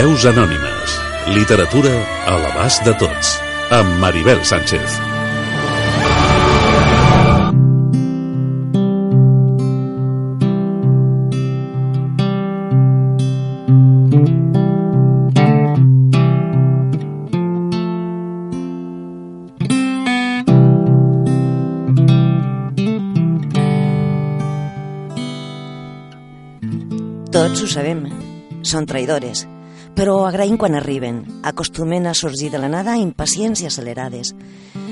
Veus anònimes. Literatura a l'abast de tots. Amb Maribel Sánchez. Tots ho sabem, són traïdores, però agraïm quan arriben, acostumen a sorgir de la nada impacients i accelerades.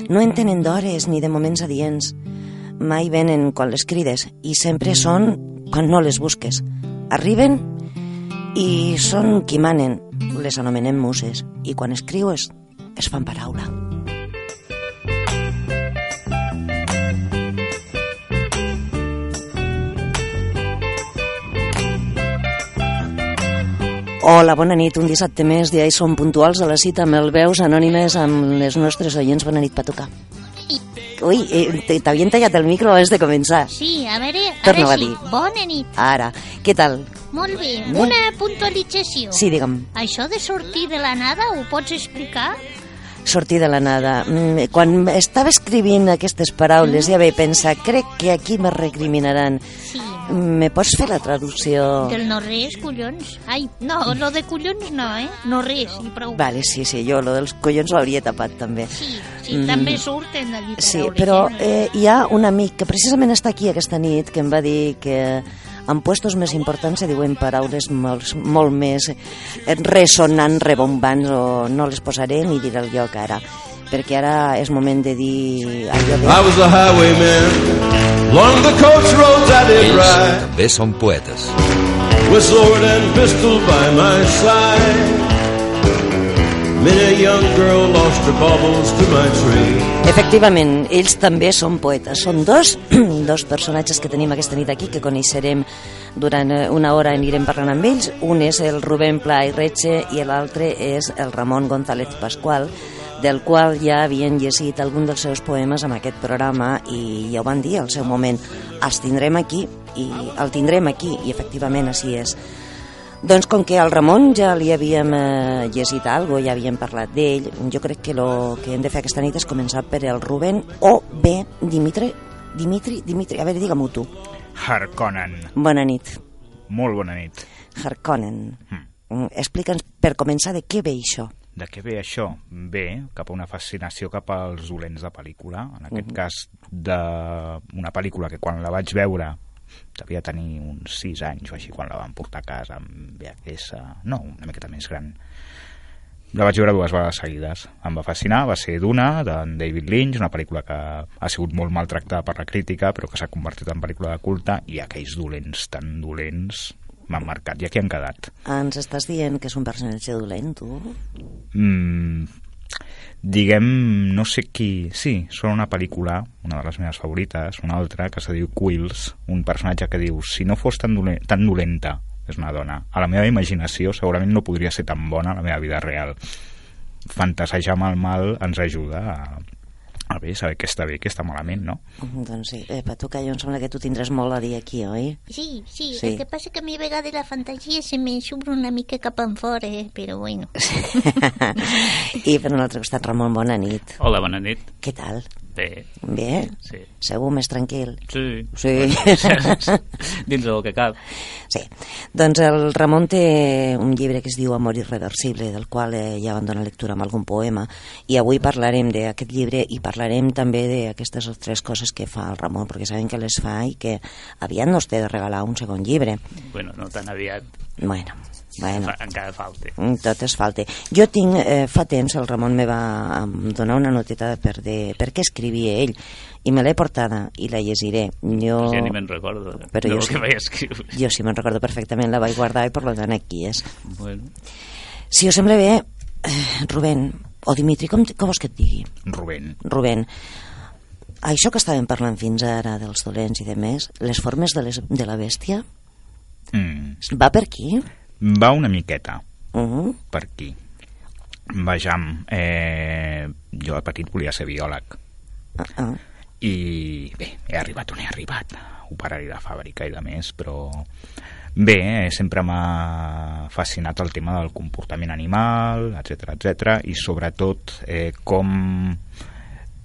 No en tenen d'hores ni de moments adients. Mai venen quan les crides i sempre són quan no les busques. Arriben i són qui manen, les anomenem muses, i quan escrius es fan paraula. Hola, bona nit. Un dissabte més, ja hi som puntuals a la cita amb el Veus Anònimes amb les nostres oients. Bona nit, Patuca. Ui, eh, t'havien tallat el micro abans de començar. Sí, a veure, Torna-ho ara a sí. dir. Bona nit. Ara, què tal? Molt bé. Bé. Una puntualització. Sí, digue'm, Això de sortir de la nada ho pots explicar? sortir de la nada. Mm, Quan estava escrivint aquestes paraules ja vaig pensar, crec que aquí me recriminaran. Sí. Me pots fer la traducció? Del no res, collons. Ai, no, lo de collons no, eh? No res, i prou. Vale, sí, sí, jo lo dels collons l'hauria tapat també. Sí, sí, Mm. també surten d'allí Sí, però eh? hi ha un amic que precisament està aquí aquesta nit que em va dir que en puestos més importants se diuen paraules molt, molt més ressonants, rebombants, o no les posaré ni diré el lloc ara, perquè ara és moment de dir allò de... I was a highwayman. Along the coach roads I did Ells ride. també són poetes. With sword and pistol by my side. Many a young girl lost her baubles to my tree. Efectivament, ells també són poetes. Són dos, dos personatges que tenim aquesta nit aquí, que coneixerem durant eh, una hora anirem parlant amb ells. Un és el Rubén Pla i Retxe i l'altre és el Ramon González Pascual, del qual ja havien llegit algun dels seus poemes en aquest programa i ja ho van dir al seu moment. Els tindrem aquí i el tindrem aquí i efectivament així és. Doncs com que al Ramon ja li havíem eh, llegit algo, ja havíem parlat d'ell, jo crec que el que hem de fer aquesta nit és començar per el Rubén o bé Dimitri, Dimitri, Dimitri, a veure, digue-m'ho tu. Harkonnen. Bona nit, Molt bona nit. Harkonnen. Hmm. Mm, Explica'ns per començar de què ve això. De què ve això? Ve cap a una fascinació cap als dolents de pel·lícula, en aquest cas d'una pel·lícula que quan la vaig veure devia tenir uns 6 anys o així quan la van portar a casa amb VHS, no, una miqueta més gran. La vaig veure dues vegades seguides. Em va fascinar, va ser Duna, d'en David Lynch, una pel·lícula que ha sigut molt maltractada per la crítica, però que s'ha convertit en pel·lícula de culte, i aquells dolents tan dolents m'han marcat. I aquí han quedat. Ens estàs dient que és un personatge dolent, tu? Mm, diguem, no sé qui... Sí, són una pel·lícula, una de les meves favorites, una altra, que se diu Quills, un personatge que diu, si no fos tan, dolent, tan dolenta, és una dona, a la meva imaginació segurament no podria ser tan bona a la meva vida real. Fantasejar amb el mal ens ajuda a, a bé, saber què està bé i què està malament, no? Mm, Doncs sí, eh, Patuca, jo em sembla que tu tindràs molt a dir aquí, oi? Sí, sí, Sí. el que passa que a mi a vegades la fantasia se me s'obre una mica cap enfora, eh? però bueno. I per un altre costat, Ramon, bona nit. Hola, bona nit. Què tal? Bé, Bé? sí. Segur més tranquil? Sí. Sí. Dins del que cap. Sí, doncs el Ramon té un llibre que es diu Amor irreversible, del qual eh, ja van donar lectura amb algun poema, i avui parlarem d'aquest llibre i parlarem també d'aquestes tres coses que fa el Ramon, perquè sabem que les fa i que aviat no es té de regalar un segon llibre. Bueno, no tan aviat. Bueno, bueno, Fa, encara falta. Mm, tot es falta. Jo tinc, eh, fa temps, el Ramon me va donar una noteta per, de, per què escrivia ell, i me l'he portada i la llegiré. Jo, Ja ni me'n recordo Però jo sí. que vaig escriure. jo sí me'n recordo perfectament, la vaig guardar i per tant aquí és. Bueno, Si us sembla bé, eh, Rubén, o Dimitri, com, com vols que et digui? Rubén. Rubén, això que estàvem parlant fins ara dels dolents i de més, les formes de, les, de la bèstia, Mm. va per aquí? Va una miqueta. Uh -huh. per aquí. Vejam, eh, jo de petit volia ser biòleg uh -uh. i bé, he arribat on he arribat, operari de fàbrica i de més, però Bé, eh, sempre m'ha fascinat el tema del comportament animal, etc etc i sobretot eh, com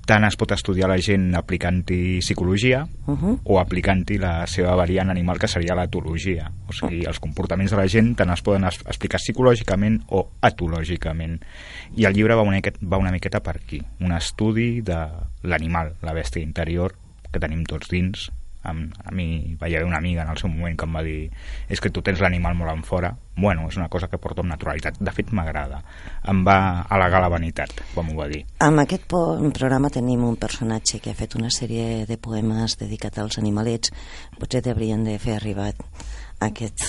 tant es pot estudiar la gent aplicant-hi psicologia Uh -huh. o aplicant-hi la seva variant animal que seria l'etologia. O sigui, els comportaments de la gent tant es poden es explicar psicològicament o etològicament. I el llibre va una, va una miqueta per aquí. Un estudi de l'animal, la bèstia interior, que tenim tots dins. Am- A mi va haver una amiga en el seu moment que em va dir és que tu tens l'animal molt en fora. Bueno, és una cosa que porto amb naturalitat. De fet, m'agrada. Em va al·legar la vanitat, com ho va dir. En aquest programa tenim un personatge que ha fet una sèrie de poemes dedicat als animalets. Potser t'haurien de fer arribar aquest,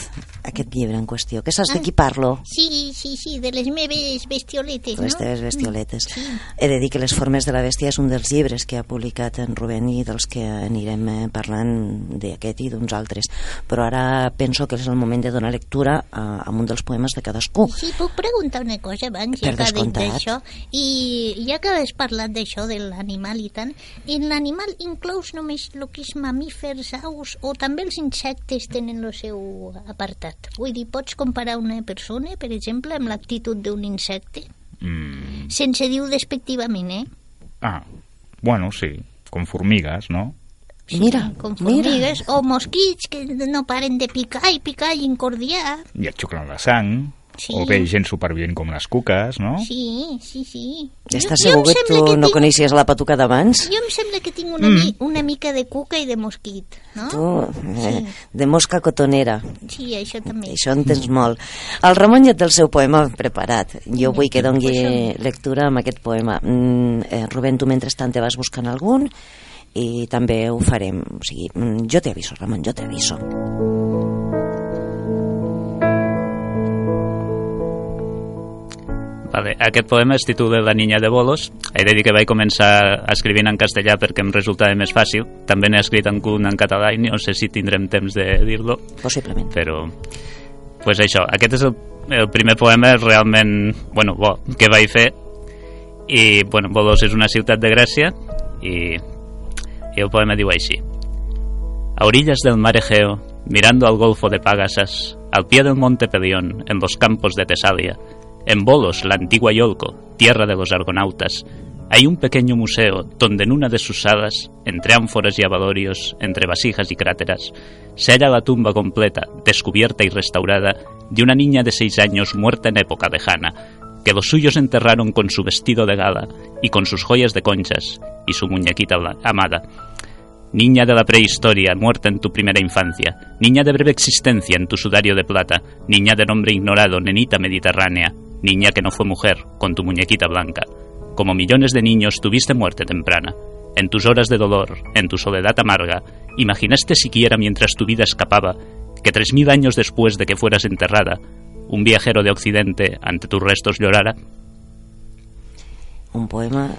aquest llibre en qüestió. Que saps de qui parlo? Sí, sí, sí, de les meves bestioletes, Les no? teves bestioletes. Sí. He de dir que Les formes de la bèstia és un dels llibres que ha publicat en Rubén i dels que anirem eh, parlant d'aquest i d'uns altres. Però ara penso que és el moment de donar lectura a, a un dels poemes de cadascú. Sí, puc preguntar una cosa abans, Per ja descomptat. d'això. I ja que has parlat d'això de l'animal i tant, en l'animal inclous només el que és mamífers, aus, o també els insectes tenen el seu apartat? Vull dir, pots comparar una persona, per exemple, amb l'actitud d'un insecte? Mm, Sense dir despectivament, eh? ah, bueno, sí, com formigues, no? Mira, Com mira. formigues, o mosquits que no paren de picar i picar i incordiar. I et xuclen la sang, Sí. o bé gent supervivent com les cuques, no? Sí, sí, sí. Estàs Jo- jo segur que tu no tinc- coneixies la patuca d'abans? Jo em sembla que tinc una, mi una mica de cuca i de mosquit, no? Tu, eh, de mosca cotonera. Sí, això també. Això en tens molt. El Ramon ja té el seu poema preparat. Jo vull que dongui lectura amb aquest poema. Mm, eh, Rubén, tu mentrestant te vas buscant algun i també ho farem. O sigui, mm, jo t'aviso, Ramon, jo t'aviso. Vale, aquest poema es titula La niña de bolos. He de dir que vaig començar escrivint en castellà perquè em resultava més fàcil. També n'he escrit en un en català i no sé si tindrem temps de dir-lo, Possiblement. però... pues això, aquest és el, el primer poema realment, bueno, bo, que vaig fer i, bueno, Bolos és una ciutat de Grècia i, i el poema diu així A orillas del mar Egeo, mirando al golfo de Pagasas, al pie del monte Pelión, en los campos de Tesalia, en Bolos, la antigua Iolco, tierra de los argonautas, hay un pequeño museo donde en una de sus salas, entre ánforas y abalorios, entre vasijas y cráteras, se halla la tumba completa, descubierta y restaurada, de una niña de seis años muerta en época lejana, que los suyos enterraron con su vestido de gala y con sus joyas de conchas y su muñequita amada. Niña de la prehistoria, muerta en tu primera infancia, niña de breve existencia en tu sudario de plata, niña de nombre ignorado, nenita mediterránea, niña que no fue mujer, con tu muñequita blanca. Como millones de niños tuviste muerte temprana. En tus horas de dolor, en tu soledad amarga, imaginaste siquiera mientras tu vida escapaba que tres mil años después de que fueras enterrada, un viajero de Occidente ante tus restos llorara. Un poema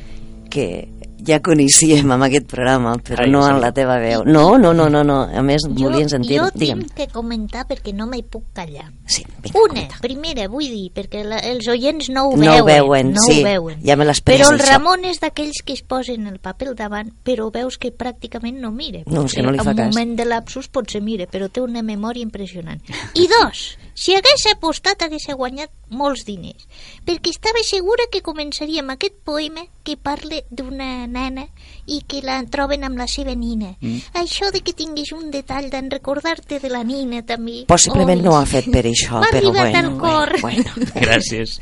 que ja coneixíem amb aquest programa, però Ai, no en la teva veu. No, no, no, no, no. a més Jo, volien sentir... jo Digue'm. tinc que comentar perquè no m'hi puc callar. Sí, vinga, Una, comenta. primera, vull dir, perquè la, els oients no ho No ho veuen. veuen, no sí, ho veuen. ja me l'has pres, Però el això. Ramon és d'aquells que es posen el paper al davant, però veus que pràcticament no mira. No, és que no li fa En un cas. moment de lapsus potser mira, però té una memòria impressionant. I dos, si hagués apostat hagués guanyat molts diners, perquè estava segura que començaríem aquest poema que parla d'una nana i que la troben amb la seva nina. Mm. Això de que tinguis un detall d'en recordar-te de la nina també. Possiblement Oi, no ho ha fet per això, però bueno, al cor. bueno, bueno. Gràcies.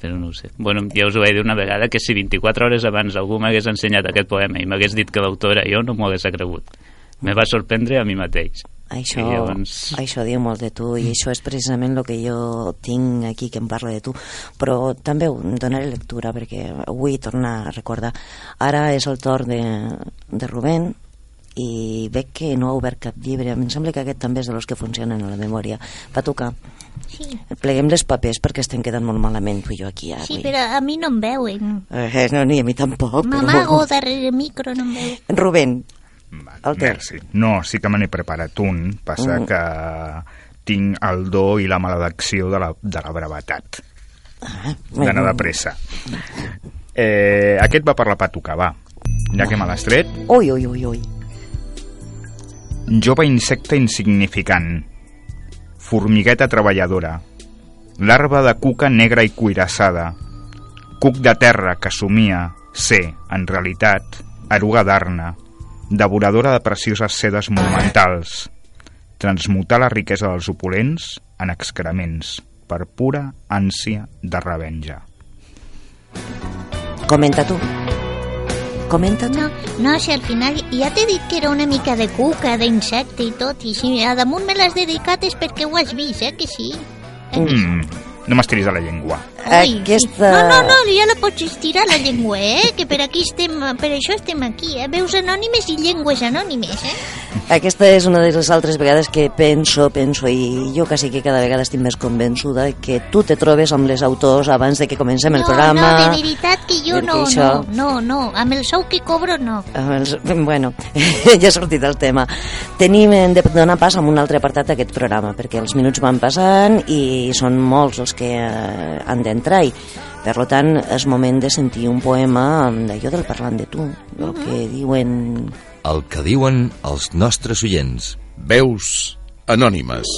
Però no ho sé. Bueno, ja us ho vaig dir una vegada que si 24 hores abans algú m'hagués ensenyat aquest poema i m'hagués dit que l'autor era jo, no m'ho hagués cregut. Me va sorprendre a mi mateix. Això, I llavors... això diu molt de tu i això és precisament el que jo tinc aquí que em parla de tu però també ho donaré lectura perquè vull tornar a recordar ara és el torn de, de Rubén i veig que no ha obert cap llibre em sembla que aquest també és de los que funcionen a la memòria va tocar Sí, pleguem les papers perquè estem quedant molt malament tu i jo aquí sí, avui però a mi no em veuen. eh, no, ni a mi tampoc però M'amago bueno. darrere el micro, no em veuen. Rubén El teu. Merci. No, sí que me n'he preparat un. Passa Mm. que tinc el do i la maledicció de la, de la brevetat. ah, D'anar de pressa. Eh, aquest va per la patuca, va. Ja que me l'has tret, ui, ui, ui, ui jove insecte insignificant, formigueta treballadora, larva de cuca negra i cuirassada, cuc de terra que somia ser, en realitat, eruga d'arna, devoradora de precioses sedes monumentals, transmutar la riquesa dels opulents en excrements, per pura ànsia de revenja. Comenta tu. Comenta tu. No, no, si al final ja t'he dit que era una mica de cuca, d'insecte i tot, i si a damunt me l'has dedicat és perquè ho has vist, eh, que sí? Eh? Mm, no m'estiris a la llengua. Ai, Aquesta- No, no, no, ja la pots estirar la llengua, eh? Que per aquí estem, per això estem aquí, eh? Veus anònimes i llengües anònimes, eh? Aquesta és una de les altres vegades que penso, penso, i jo quasi que cada vegada estic més convençuda que tu te trobes amb les autors abans de que comencem el no, programa. no, de veritat que jo no, això- no, no, no, amb el sou que cobro no. Amb Els, bueno, ja ha sortit el tema. Tenim hem de donar pas a un altre apartat d'aquest programa, perquè els minuts van passant i són molts els que eh, han d'entrar i per tant és moment de sentir un poema d'allò del parlant de tu, el que diuen El que diuen els nostres oients. Veus anònimes.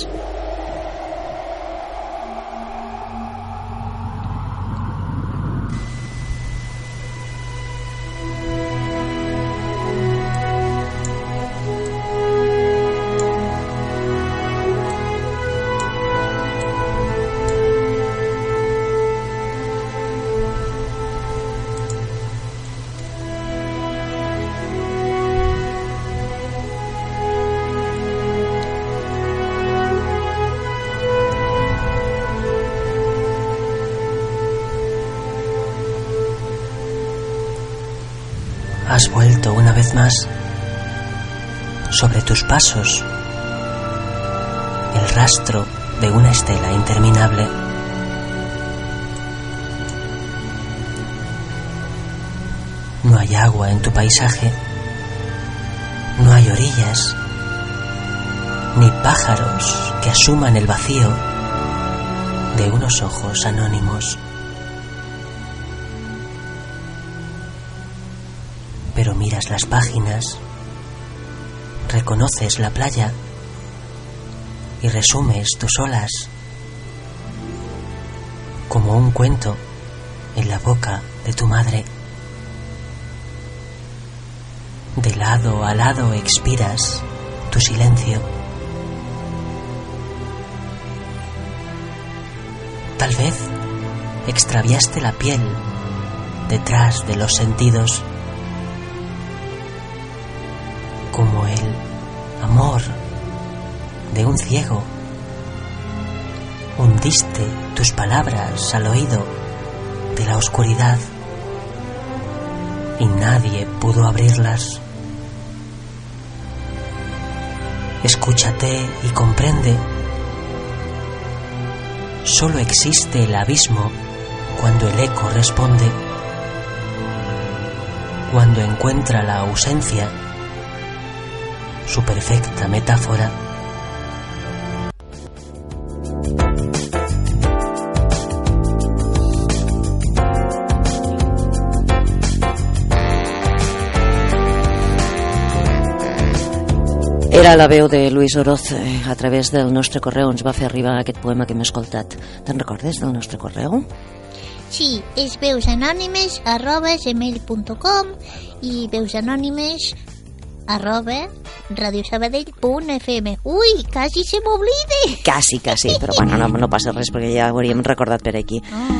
Pasos, el rastro de una estela interminable. No hay agua en tu paisaje, no hay orillas, ni pájaros que asuman el vacío de unos ojos anónimos. pero miras las páginas, reconoces la playa y resumes tus olas como un cuento en la boca de tu madre. De lado a lado expiras tu silencio. Tal vez extraviaste la piel detrás de los sentidos de un ciego. Hundiste tus palabras al oído de la oscuridad y nadie pudo abrirlas. Escúchate y comprende. Solo existe el abismo cuando el eco responde, cuando encuentra la ausencia su perfecta metáfora. Era la veu de Luis Oroz eh, a través del nostre correu ens va fer arribar aquest poema que hem escoltat. Te'n recordes del nostre correu? Sí, és veusanònimes arroba gmail.com i veusanònimes arroba radiosabadell.fm Ui, quasi se m'oblide! Quasi, quasi, però bueno, no, no passa res perquè ja ho hauríem recordat per aquí. Oh.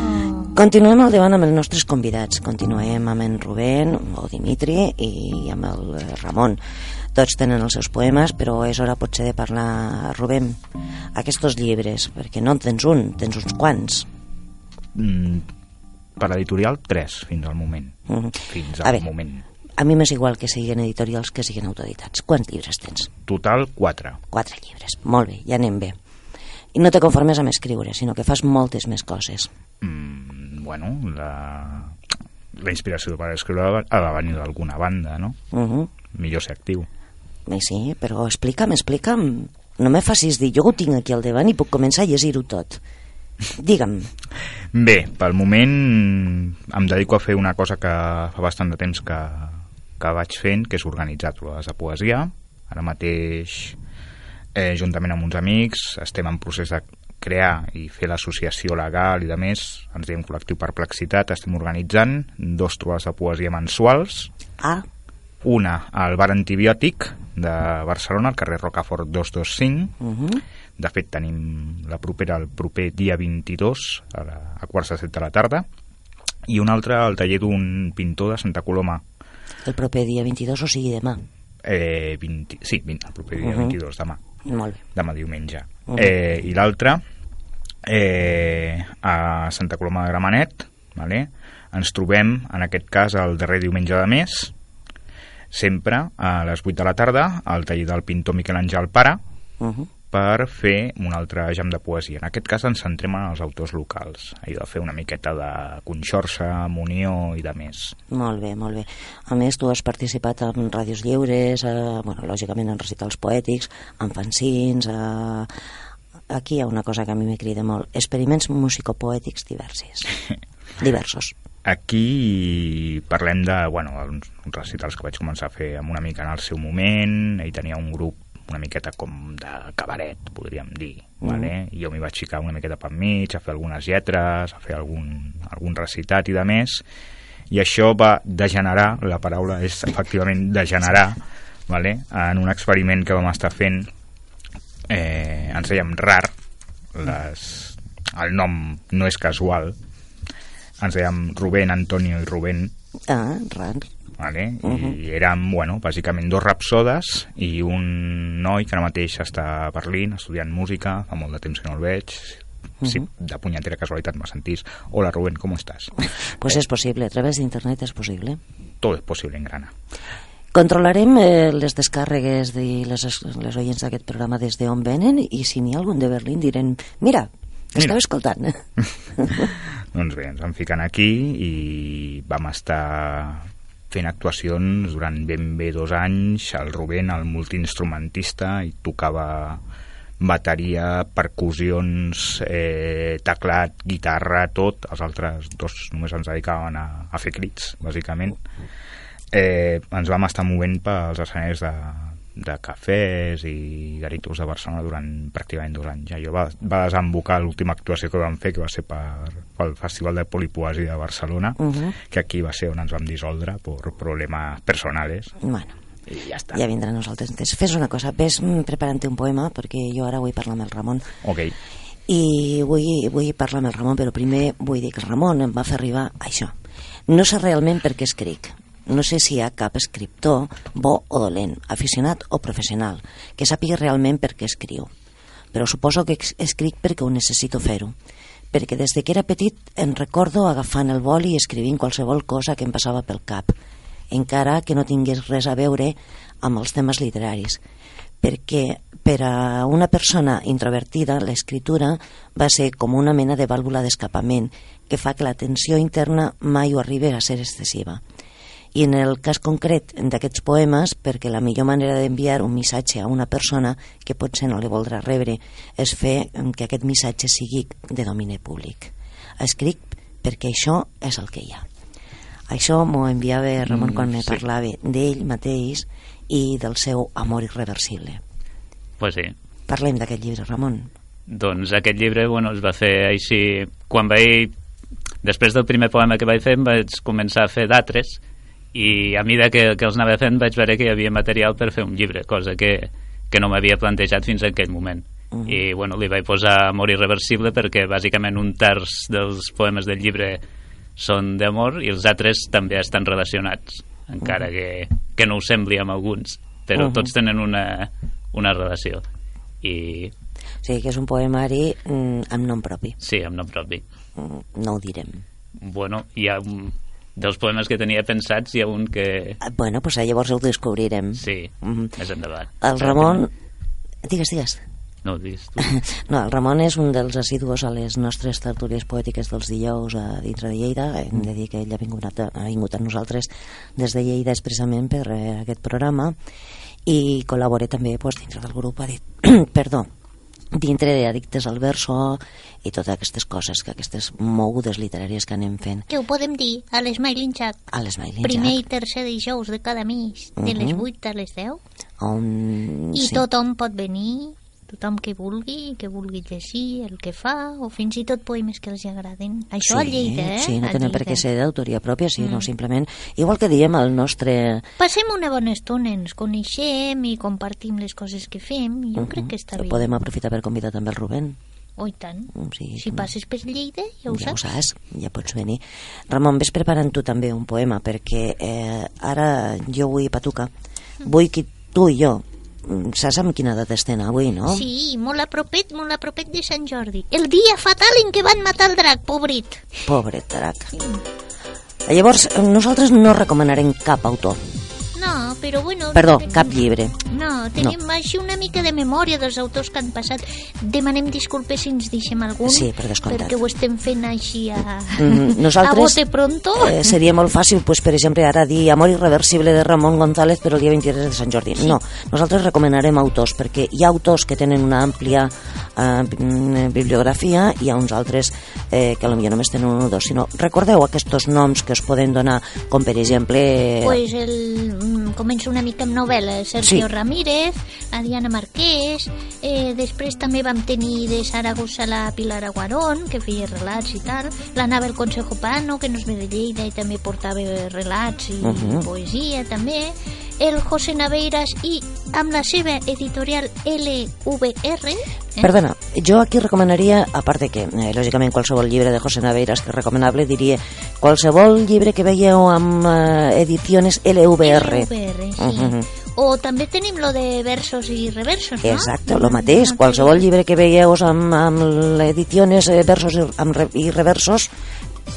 Continuem al davant amb els nostres convidats. Continuem amb en Rubén o Dimitri i amb el eh, Ramon. Tots tenen els seus poemes, però és hora potser de parlar, Rubén, aquests llibres, perquè no en tens un, tens uns quants. Mm, per editorial, 3 fins al moment. Mhm. Fins A al veure. moment. A mi m'és igual que siguin editorials que siguin autoeditats. Quants llibres tens? Total, 4. Quatre llibres. Molt bé, ja anem bé. I no te conformes amb escriure, sinó que fas moltes més coses. Mm, bueno, la, la inspiració per escriure ha de venir d'alguna banda, no? Uh -huh. Millor ser actiu. Eh, Sí, però explica'm, explica'm. No me facis dir, jo ho tinc aquí al davant i puc començar a llegir-ho tot. Digue'm. Bé, pel moment em dedico a fer una cosa que fa bastant de temps que, que vaig fent, que és organitzar trobades de poesia. Ara mateix eh, juntament amb uns amics, estem en procés de crear i fer l'associació legal i de més, ens diem Col·lectiu Perplexitat, estem organitzant dos trobades de poesia mensuals, Ah, una al bar antibiòtic de Barcelona, al carrer Rocafort 225. uh -huh. De fet, tenim la propera el proper dia 22 a, la, a quarts de set de la tarda i una altra al taller d'un pintor de Santa Coloma el proper dia 22, o sigui demà. eh, 20, sí, 20, el proper dia Mhm. 22, demà Molt bé. demà diumenge. Mhm. eh, I l'altra, eh, a Santa Coloma de Gramenet, vale? ens trobem, en aquest cas, el darrer diumenge de mes, sempre a les 8 de la tarda, al taller del pintor Miquel Àngel Pare, Uh -huh. per fer un altre jam de poesia. En aquest cas ens centrem en els autors locals, allò de fer una miqueta de conxorça, munió i de més. Molt bé, molt bé. A més, tu has participat en ràdios lliures, eh, bueno, lògicament en recitals poètics, en fanzins... Eh, aquí hi ha una cosa que a mi me crida molt. Experiments musicopoètics diversos. Diversos. Aquí parlem de, bueno, uns, uns recitals que vaig començar a fer amb una mica en el seu moment, ell tenia un grup una miqueta com de cabaret, podríem dir, Mm. vale? i jo m'hi vaig ficar una miqueta per mig, a fer algunes lletres, a fer algun, algun recitat i de més, i això va degenerar, la paraula és efectivament degenerar, vale? en un experiment que vam estar fent, eh, ens dèiem RAR, les, el nom no és casual, ens dèiem Rubén, Antonio i Rubén, Ah, rar. vale? Mhm. i érem, bueno, bàsicament dos rapsodes i un noi que ara mateix està a Berlín estudiant música, fa molt de temps que no el veig, sí, Mhm. de punyetera casualitat me sentís. Hola Rubén, ¿cómo estás? Pues és possible, a través d'internet és possible. Todo es posible en grana. Controlarem eh, les descàrregues de les, les oients d'aquest programa des d'on venen i si n'hi ha algun de Berlín direm mira, estava escoltant. Doncs bé, ens vam ficant aquí i vam estar fent actuacions durant ben bé dos anys. El Rubén, el multiinstrumentista, i tocava bateria, percussions, eh, teclat, guitarra, tot. Els altres dos només ens dedicaven a, a fer crits, bàsicament. Eh, ens vam estar movent pels escenaris de, de cafès i garitos de Barcelona durant pràcticament dos anys. Allò va, va desembocar l'última actuació que vam fer, que va ser per, pel Festival de Polipoesia de Barcelona, Mhm. que aquí va ser on ens vam dissoldre per problemes personals. Bueno, I ja està. ja vindrà a nosaltres. Entonces, Fes una cosa, ves mm, preparant-te un poema perquè jo ara vull parlar amb el Ramon Ok. i vull, vull parlar amb el Ramon, però primer vull dir que el Ramon em va fer arribar això. No sé realment per què escric. No sé si hi ha cap escriptor, bo o dolent, aficionat o professional, que sàpiga realment per què escriu. Però suposo que escric perquè ho necessito fer-ho. Perquè des de que era petit em recordo agafant el boli i escrivint qualsevol cosa que em passava pel cap, encara que no tingués res a veure amb els temes literaris perquè per a una persona introvertida l'escriptura va ser com una mena de vàlvula d'escapament que fa que la tensió interna mai ho arribi a ser excessiva. I en el cas concret d'aquests poemes, perquè la millor manera d'enviar un missatge a una persona que potser no li voldrà rebre és fer que aquest missatge sigui de domini públic. Escric perquè això és el que hi ha. Això m'ho enviava Ramon Mm, quan me sí. parlava d'ell mateix i del seu amor irreversible. Pues sí. Parlem d'aquest llibre, Ramon. Doncs aquest llibre bueno, es va fer així... Quan vaig... Després del primer poema que vaig fer em vaig començar a fer d'altres i a mesura que, que els anava fent vaig veure que hi havia material per fer un llibre, cosa que, que no m'havia plantejat fins en aquell moment. Mhm. I bueno, li vaig posar Amor irreversible perquè bàsicament un terç dels poemes del llibre són d'amor i els altres també estan relacionats, encara que, que no ho sembli amb alguns, però Mhm. tots tenen una, una relació. I O sigui que és un poemari mm, amb nom propi. sí, amb nom propi. Mm, no ho direm. Bueno, hi ha un, dels poemes que tenia pensats, hi ha un que... Ah, Bueno, pues llavors ho descobrirem. Sí, Mhm. més endavant. El Ramon... Digues, digues. No, ho diguis tu. No, el Ramon és un dels assidus a les nostres tertúlies poètiques dels dijous a dintre de Lleida. Hem de dir que ell ha vingut a, ha vingut a nosaltres des de Lleida expressament per eh, aquest programa i col·labora també pues, dintre del grup adit... perdó, dintre d'Addictes al Verso i totes aquestes coses, que aquestes mogudes literàries que anem fent Que ho podem dir a l'Smiling Chat. a l'Smiling Primer i tercer dijous de cada mes, de les Mhm. 8 a les 10. on... I tothom pot venir tothom que vulgui, que vulgui llegir el que fa, o fins i tot poemes que els agraden. Això sí, a Lleida, eh? Sí, no tenen per què ser d'autoria pròpia, sinó simplement... Igual que diem el nostre... Passem una bona estona, ens coneixem i compartim les coses que fem, jo crec que està bé. Podem aprofitar per convidar també el Rubén. Oh, i tant. Mm, Sí, Si passes per Lleida, ja ho ja ho saps. saps, ja pots venir. Ramon, ves preparant tu també un poema, perquè eh, ara jo vull patuca. Vull que tu i jo, mm, saps amb quina data estem avui, no? Sí, molt a propet, molt a propet de Sant Jordi. El dia fatal en què van matar el drac, pobret. Pobre drac. Llavors, nosaltres no recomanarem cap autor. Però bueno... Perdó, tenim- cap llibre. No, tenim no. així una mica de memòria dels autors que han passat. Demanem disculpes si ens deixem algun, Sí, per descomptat. perquè ho estem fent així a, Mm, a nosaltres bote pronto. eh, seria molt fàcil, pues, per exemple, ara dir Amor irreversible de Ramon González però el dia 23 de Sant Jordi. No, nosaltres recomanarem autors, perquè hi ha autors que tenen una àmplia eh, mm, bibliografia i hi ha uns altres eh, que potser només tenen un o dos, sinó recordeu aquests noms que us poden donar, com per exemple... Pues el, mm, començo una mica amb novel·la. Sergio Sí. Ramírez, la Diana Marquès, eh, després també vam tenir de Saragossa la Pilar Aguarón, que feia relats i tal, l'Anabel Consejo Pano, que no és de Lleida i també portava relats i Mhm. poesia també, el José Naveiras i amb la seva editorial LVR, eh? Perdona, jo aquí recomanaria, a part de que, eh, lògicament, qualsevol llibre de José Naveiras que és recomanable, diria qualsevol llibre que veieu amb eh, ediciones LVR. LVR, sí. Mhm. O també tenim lo de versos i reversos, no? Exacte, el mateix. Qualsevol llibre que veieu amb, amb ediciones, eh, versos i, amb i reversos,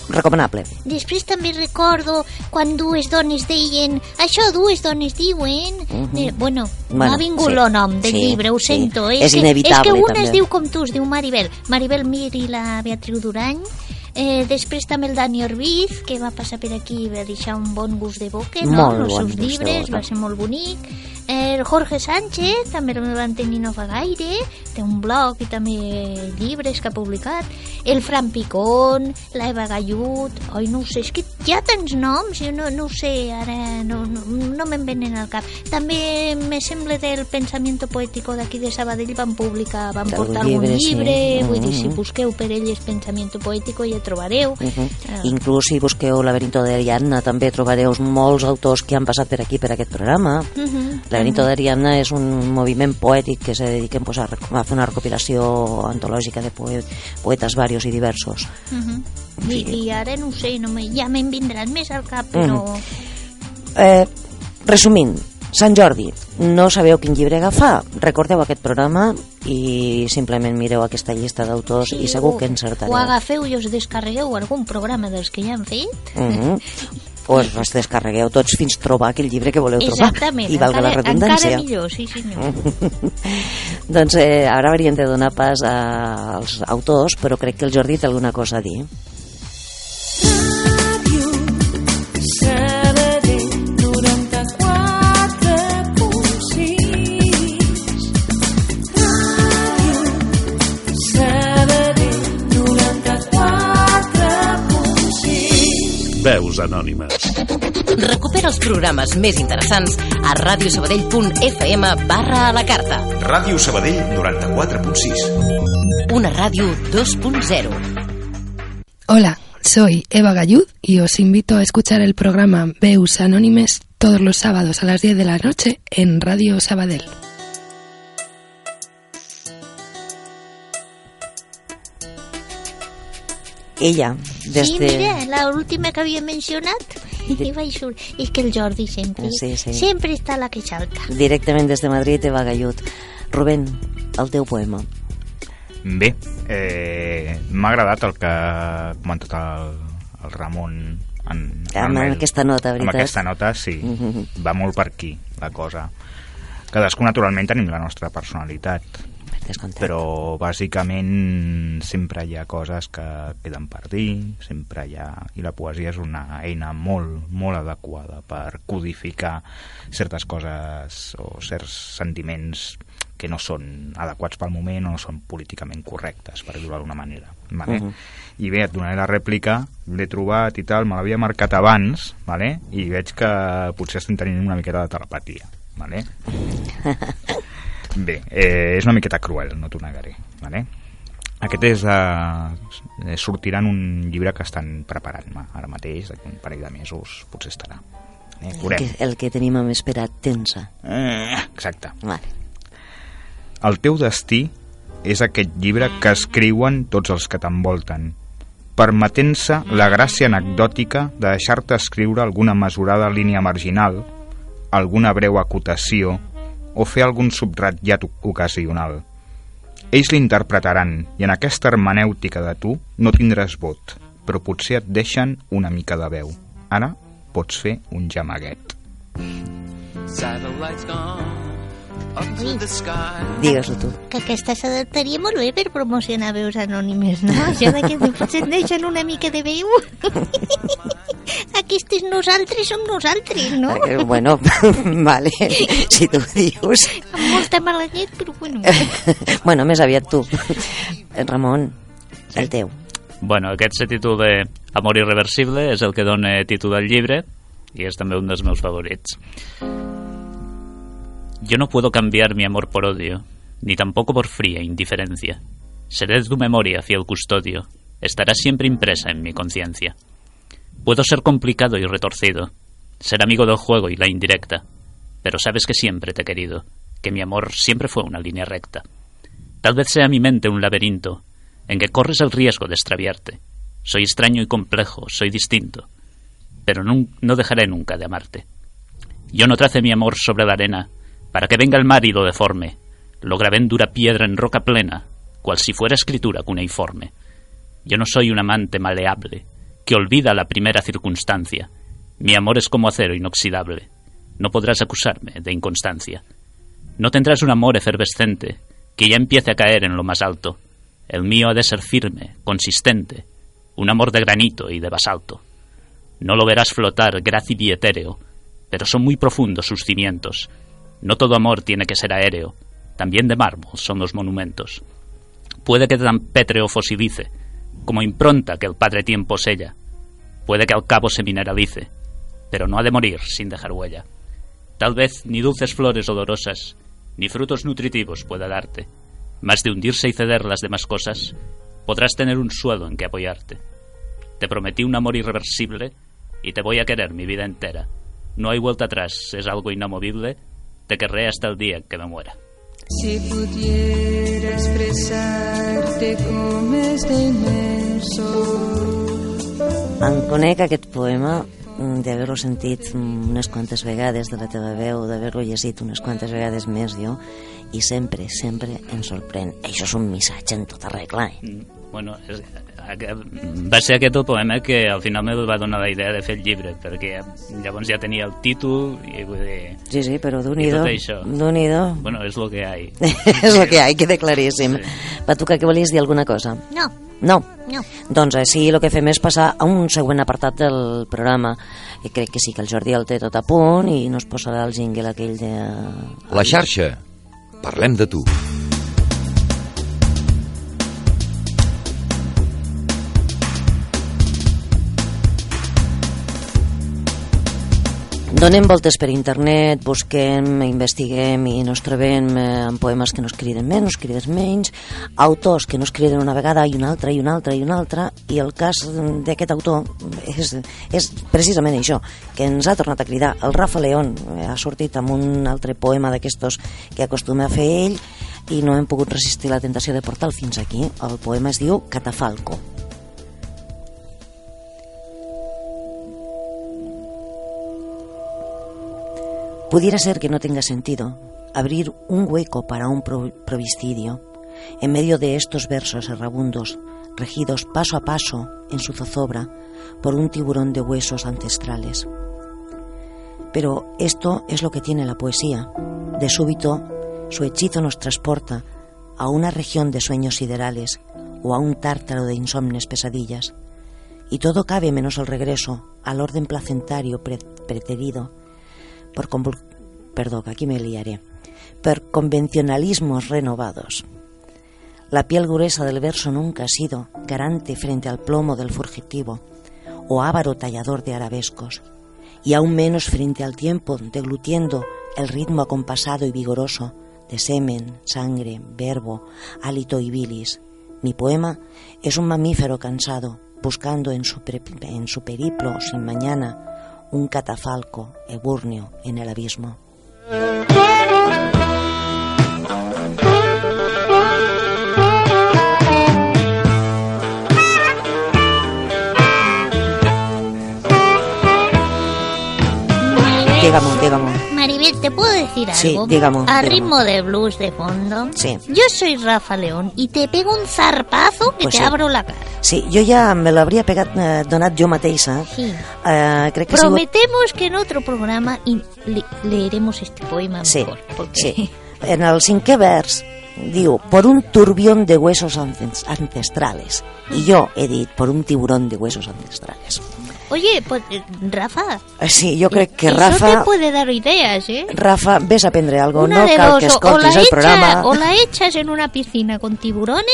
recomanable. Després també recordo quan dues dones deien això dues dones diuen... Eh, bueno, Mhm. Bueno, m'ha vingut sí, el nom del sí, llibre, ho sí. sento. És que, és inevitable, que una també. es diu com tu, es diu Maribel. Maribel Mir i la Beatriu Durany. Eh, després també el Dani Orbiz, que va passar per aquí i va deixar un bon gust de boca, no? Molt Els seus llibres, va ser molt bonic. El Jorge Sánchez, també el van tenir no fa gaire, té un blog i també llibres que ha publicat. El Fran Picón, la Eva Gallut, oi, no sé, és que ha tants noms, jo no, no ho sé, ara no, no, no me'n venen al cap. També me sembla del Pensamiento Poético d'aquí de Sabadell van publicar, van portar algun llibre, sí. llibre, vull dir, si Mhm. busqueu per elles Pensamiento Poético ja trobareu. Uh -huh. Ah. Inclús si busqueu Laberinto d'Ariadna també trobareu molts autors que han passat per aquí per aquest programa. Mhm. Laberinto d'Ariadna és un moviment poètic que se dediquen pues, a, a fer una recopilació antològica de poe poetes varios i diversos. Mhm. I, I ara no sé, no me, ja me'n vindran més al cap, però... Eh, resumint, Sant Jordi, no sabeu quin llibre agafar? Recordeu aquest programa i simplement mireu aquesta llista d'autors i segur que O encertareu. agafeu i us descarregueu algun programa dels que ja han fet. Uh -huh. pues els descarregueu tots fins trobar aquell llibre que voleu trobar Exactament, i valga la encara, redundància encara millor, sí senyor. doncs eh, ara hauríem de donar pas als autors però crec que el Jordi té alguna cosa a dir anònimes. Recupera els programes més interessants a radiosabadell.fm barra a la carta. Ràdio Sabadell 94.6. Una ràdio 2.0. Hola, soy Eva Gallud y os invito a escuchar el programa Veus Anónimes todos los sábados a las 10 de la noche en Radio Sabadell. Ella des Sí, de... mira, la última que havia mencionat i vaig sur... És que el Jordi sempre, Sí, sí. sempre està la que salta. directament des de Madrid Eva Gallut Rubén, el teu poema Bé, eh, m'ha agradat el que ha comentat el, el Ramon en, en Amb el mail. aquesta nota, Amb veritat? aquesta nota, sí. Mhm. Va molt per aquí, la cosa. Cadascú, naturalment, tenim la nostra personalitat. Però, bàsicament, sempre hi ha coses que queden per dir, sempre hi ha... I la poesia és una eina molt, molt adequada per codificar certes coses o certs sentiments que no són adequats pel moment o no són políticament correctes, per dir-ho d'alguna manera. Vale? Mhm. I bé, et donaré la rèplica, l'he trobat i tal, me l'havia marcat abans, vale? i veig que potser estem tenint una miqueta de telepatia. Vale? Bé, eh, és una miqueta cruel, no t'ho negaré. Vale? Aquest és... Eh, sortirà en un llibre que estan preparant-me ara mateix, d'aquí un parell de mesos potser estarà. Eh, El que, el que tenim amb esperat tensa. Eh, exacte. Vale. El teu destí és aquest llibre que escriuen tots els que t'envolten, permetent-se la gràcia anecdòtica de deixar-te escriure alguna mesurada línia marginal, alguna breu acotació o fer algun subratllat ocasional. Ells l'interpretaran i en aquesta hermenèutica de tu no tindràs vot, però potser et deixen una mica de veu. Ara pots fer un gemaguet. Satellites gone Digues-ho tu. Que aquesta s'adaptaria molt bé per promocionar veus anònimes, no? Això de que potser et deixen una mica de veu. Aquestes nosaltres som nosaltres, no? Eh, bueno, vale, si tu ho dius. Amb molta mala llet, però bueno. bueno, més aviat tu. Ramon, el teu. Bueno, aquest títol de Amor irreversible és el que dona títol al llibre i és també un dels meus favorits. Yo no puedo cambiar mi amor por odio, ni tampoco por fría indiferencia. Seré tu memoria, fiel custodio. Estará siempre impresa en mi conciencia. Puedo ser complicado y retorcido, ser amigo del juego y la indirecta, pero sabes que siempre te he querido, que mi amor siempre fue una línea recta. Tal vez sea mi mente un laberinto, en que corres el riesgo de extraviarte. Soy extraño y complejo, soy distinto, pero no dejaré nunca de amarte. Yo no trace mi amor sobre la arena, para que venga el mar y lo deforme. Lo grabé en dura piedra en roca plena, cual si fuera escritura cuneiforme. Yo no soy un amante maleable, que olvida la primera circunstancia. Mi amor es como acero inoxidable. No podrás acusarme de inconstancia. No tendrás un amor efervescente, que ya empiece a caer en lo más alto. El mío ha de ser firme, consistente, un amor de granito y de basalto. No lo verás flotar grácil y etéreo, pero son muy profundos sus cimientos. No todo amor tiene que ser aéreo, también de mármol son los monumentos. Puede que tan pétreo fosilice, como impronta que el padre tiempo sella. Puede que al cabo se mineralice, pero no ha de morir sin dejar huella. Tal vez ni dulces flores olorosas, ni frutos nutritivos pueda darte, mas de hundirse y ceder las demás cosas, podrás tener un suelo en que apoyarte. Te prometí un amor irreversible y te voy a querer mi vida entera. No hay vuelta atrás, es algo inamovible, te querré hasta el día que me muera. Si pudiera expresarte com és d'immerso Em conec aquest poema mm, d'haver-lo sentit mm, unes quantes vegades de la teva veu, d'haver-lo llegit unes quantes vegades més jo, i sempre, sempre em sorprèn. Això és un missatge en tota regla, eh? Bueno, és, aqu- va ser aquest el poema que al final me va donar la idea de fer el llibre, perquè llavors ja tenia el títol i vull dir... Sí, sí, però i d'un-i-do, tot això. d'un-i-do. Bueno, és lo que hi és el que hi ha, queda claríssim. Sí. Patuca, que volies dir alguna cosa? No, No? no. Doncs així el que fem és passar a un següent apartat del programa i crec que sí que el Jordi el té tot a punt i nos posarà el jingle aquell de... La xarxa. Parlem de tu. Donem voltes per internet, busquem, investiguem i nos trobem eh, amb poemes que nos criden més, nos criden menys, autors que nos criden una vegada i una altra i una altra i una altra, i el cas d'aquest autor és, és precisament això, que ens ha tornat a cridar. El Rafa León eh, ha sortit amb un altre poema d'aquestos que acostuma a fer ell i no hem pogut resistir la tentació de portar fins aquí. El poema es diu Catafalco. Pudiera ser que no tenga sentido abrir un hueco para un pro- provistidio en medio de estos versos errabundos, regidos paso a paso en su zozobra por un tiburón de huesos ancestrales. Pero esto es lo que tiene la poesía. De súbito, su hechizo nos transporta a una región de sueños siderales o a un tártaro de insomnes pesadillas. Y todo cabe menos el regreso al orden placentario pre- preterido por perdón, aquí me liaré, por convencionalismos renovados. La piel gruesa del verso nunca ha sido garante frente al plomo del fugitivo o ávaro tallador de arabescos, y aún menos frente al tiempo deglutiendo el ritmo acompasado y vigoroso de semen, sangre, verbo, hálito y bilis. Mi poema es un mamífero cansado, buscando en su periplo sin mañana un catafalco eburnio en el abismo. Maribel, ¿te puedo decir algo? Sí, dígame, A dígame. ritmo de blues de fondo. Sí. Yo soy Rafa León y te pego un zarpazo que Pues te sí. abro la cara. Sí, jo ja me l'hauria pegat, eh, donat jo mateixa. Sí. Eh, crec que. Prometemos que en otro programa y le- leeremos este poema Sí, mejor. Porque... sí. En el cinquè vers diu por un turbión de huesos ances- ancestrales. I jo he dit por un tiburón de huesos ancestrales. Oye, pues eh, Rafa. Eh, Sí, jo crec que Rafa... te puede dar ideas, ¿eh? Rafa, ves a aprendre algo, Una no cal dos, que escoltis el echa- programa. o la echas en una piscina con tiburones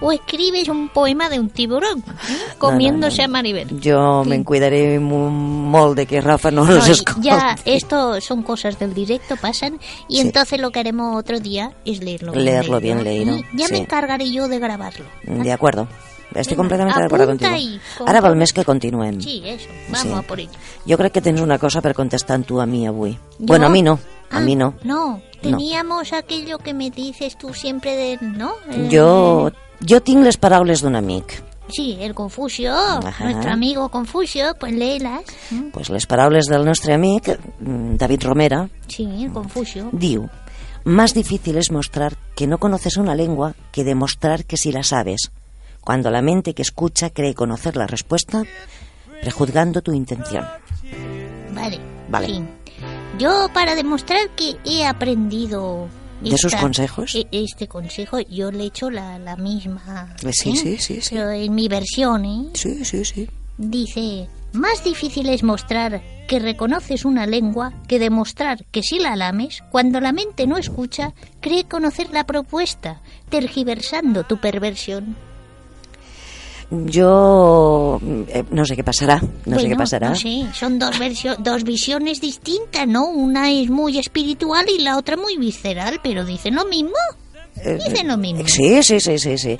o escribes un poema de un tiburón ¿eh? comiéndose a Maribel. Sí. me'n cuidaré molt de que Rafa no, los y escolti. ya, esto son cosas del directo, pasan, y Sí. entonces lo que haremos otro día es leerlo. Leerlo bien leído, Y ya sí. me encargaré yo de grabarlo. De acuerdo. Estic completament d'acord contigo. con Ara val més que continuem. Sí, eso, vamos Sí. a por ello. Jo crec que tens una cosa per contestar tu a mi avui. ¿Yo? Bueno, a mi no, a Ah, mi no. No, teníamos aquello que me dices tú siempre de, ¿no? Eh, Jo, jo tinc les paraules d'un amic. Sí, el Confucio, Ajá. nuestro amigo Confucio, pues léelas. Pues les paraules del nostre amic, mm, David Romera, Sí, el Confucio. diu Más difícil es mostrar que no conoces una lengua que demostrar que sí la sabes, cuando la mente que escucha cree conocer la respuesta, prejuzgando tu intención. Vale. Vale. sí. Yo, para demostrar que he aprendido... ¿De sus consejos? e- Este consejo, yo le echo la, la misma... Sí, ¿eh? sí, sí, sí. Pero en mi versión, ¿eh? Sí, sí, sí. Dice, más difícil es mostrar que reconoces una lengua que demostrar que si la lames, cuando la mente no escucha, cree conocer la propuesta, tergiversando tu perversión. Jo eh, no sé què passarà, no sé què passarà. No sé, son dos, versio- dos visiones distintas, ¿no? Una es muy espiritual y la otra muy visceral, pero dicen lo mismo. Eh, Dicen lo mismo. Sí, sí, sí, sí, sí.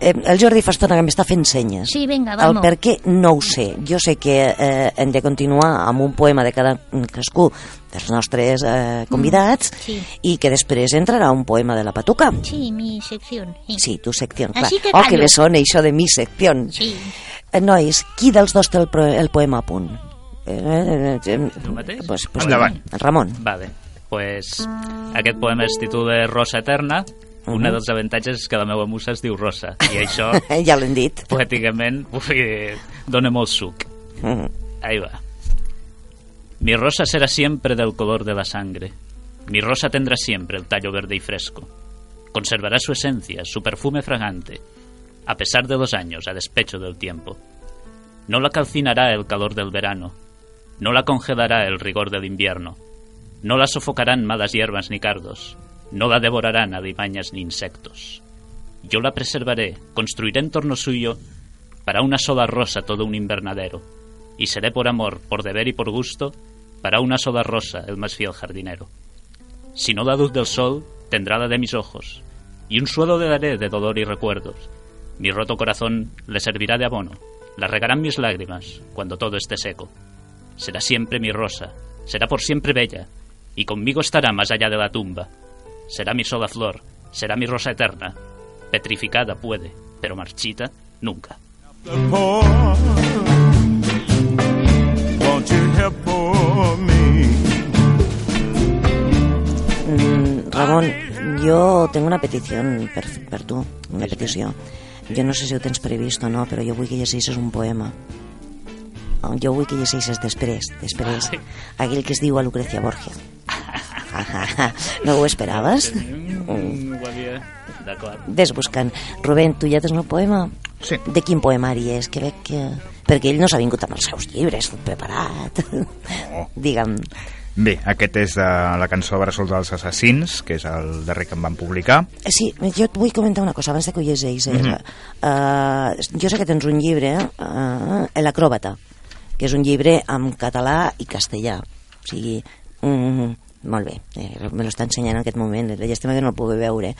Eh, el Jordi fa estona que m'està fent senyes. Sí, venga, El vamos. per què no ho sé. Jo sé que eh, hem de continuar amb un poema de cada cadascú dels nostres eh, convidats Mm, sí. i que després entrarà un poema de la Patuca. Sí, mi sección. sí. Sí, tu secció, clar. Així que oh, que callo. bé sona això de mi secció. Sí. Eh, nois, qui dels dos té el, el poema a punt? Eh, eh, eh, Tu mateix? Pues, pues, Endavant. En Ramon. Vale, pues aquest poema es titula Rosa Eterna. Un Mhm. dels avantatges és que la meva musa es diu Rosa, i això, ja l'hem dit. poèticament, ui, dona molt suc. Ahí va. Mi rosa será siempre del color de la sangre. Mi rosa tendrá siempre el tallo verde y fresco. Conservará su esencia, su perfume fragante, a pesar de los años, a despecho del tiempo. No la calcinará el calor del verano, no la congelará el rigor del invierno, no la sofocarán malas hierbas ni cardos, no la devorarán alimañas ni insectos. Yo la preservaré, construiré en torno suyo para una sola rosa todo un invernadero, y seré por amor, por deber y por gusto, para una sola rosa el más fiel jardinero. Si no da luz del sol, tendrá la de mis ojos, y un suelo le daré de dolor y recuerdos. Mi roto corazón le servirá de abono, la regarán mis lágrimas cuando todo esté seco. Será siempre mi rosa, será por siempre bella, y conmigo estará más allá de la tumba. Será mi sola flor, será mi rosa eterna. Petrificada puede, pero marchita nunca. Mm, Ramon, jo tinc una petició per, per tu, una petició. Jo no sé si ho tens previst o no, però jo vull que llegeixes un poema. Oh, Jo vull que llegeixes després, després, aquell que es diu a Lucrecia Borgia. no ho esperaves? Mm. D'acord. Ves buscant. Rubén, tu ja tens un poema? Sí. De quin poemari és? Que veig que... Perquè ell no s'ha vingut amb els seus llibres, tot preparat. Digue'm. Bé, aquest és de la cançó Bressol dels Assassins, que és el darrer que em van publicar. Eh, Sí, jo et vull comentar una cosa abans de que ho llegeixis. Eh? Mhm. uh, jo sé que tens un llibre, uh, L'Acròbata, que és un llibre en català i castellà. O sigui, mm, molt bé, eh, me l'està ensenyant en aquest moment, la llàstima que no el pugui veure.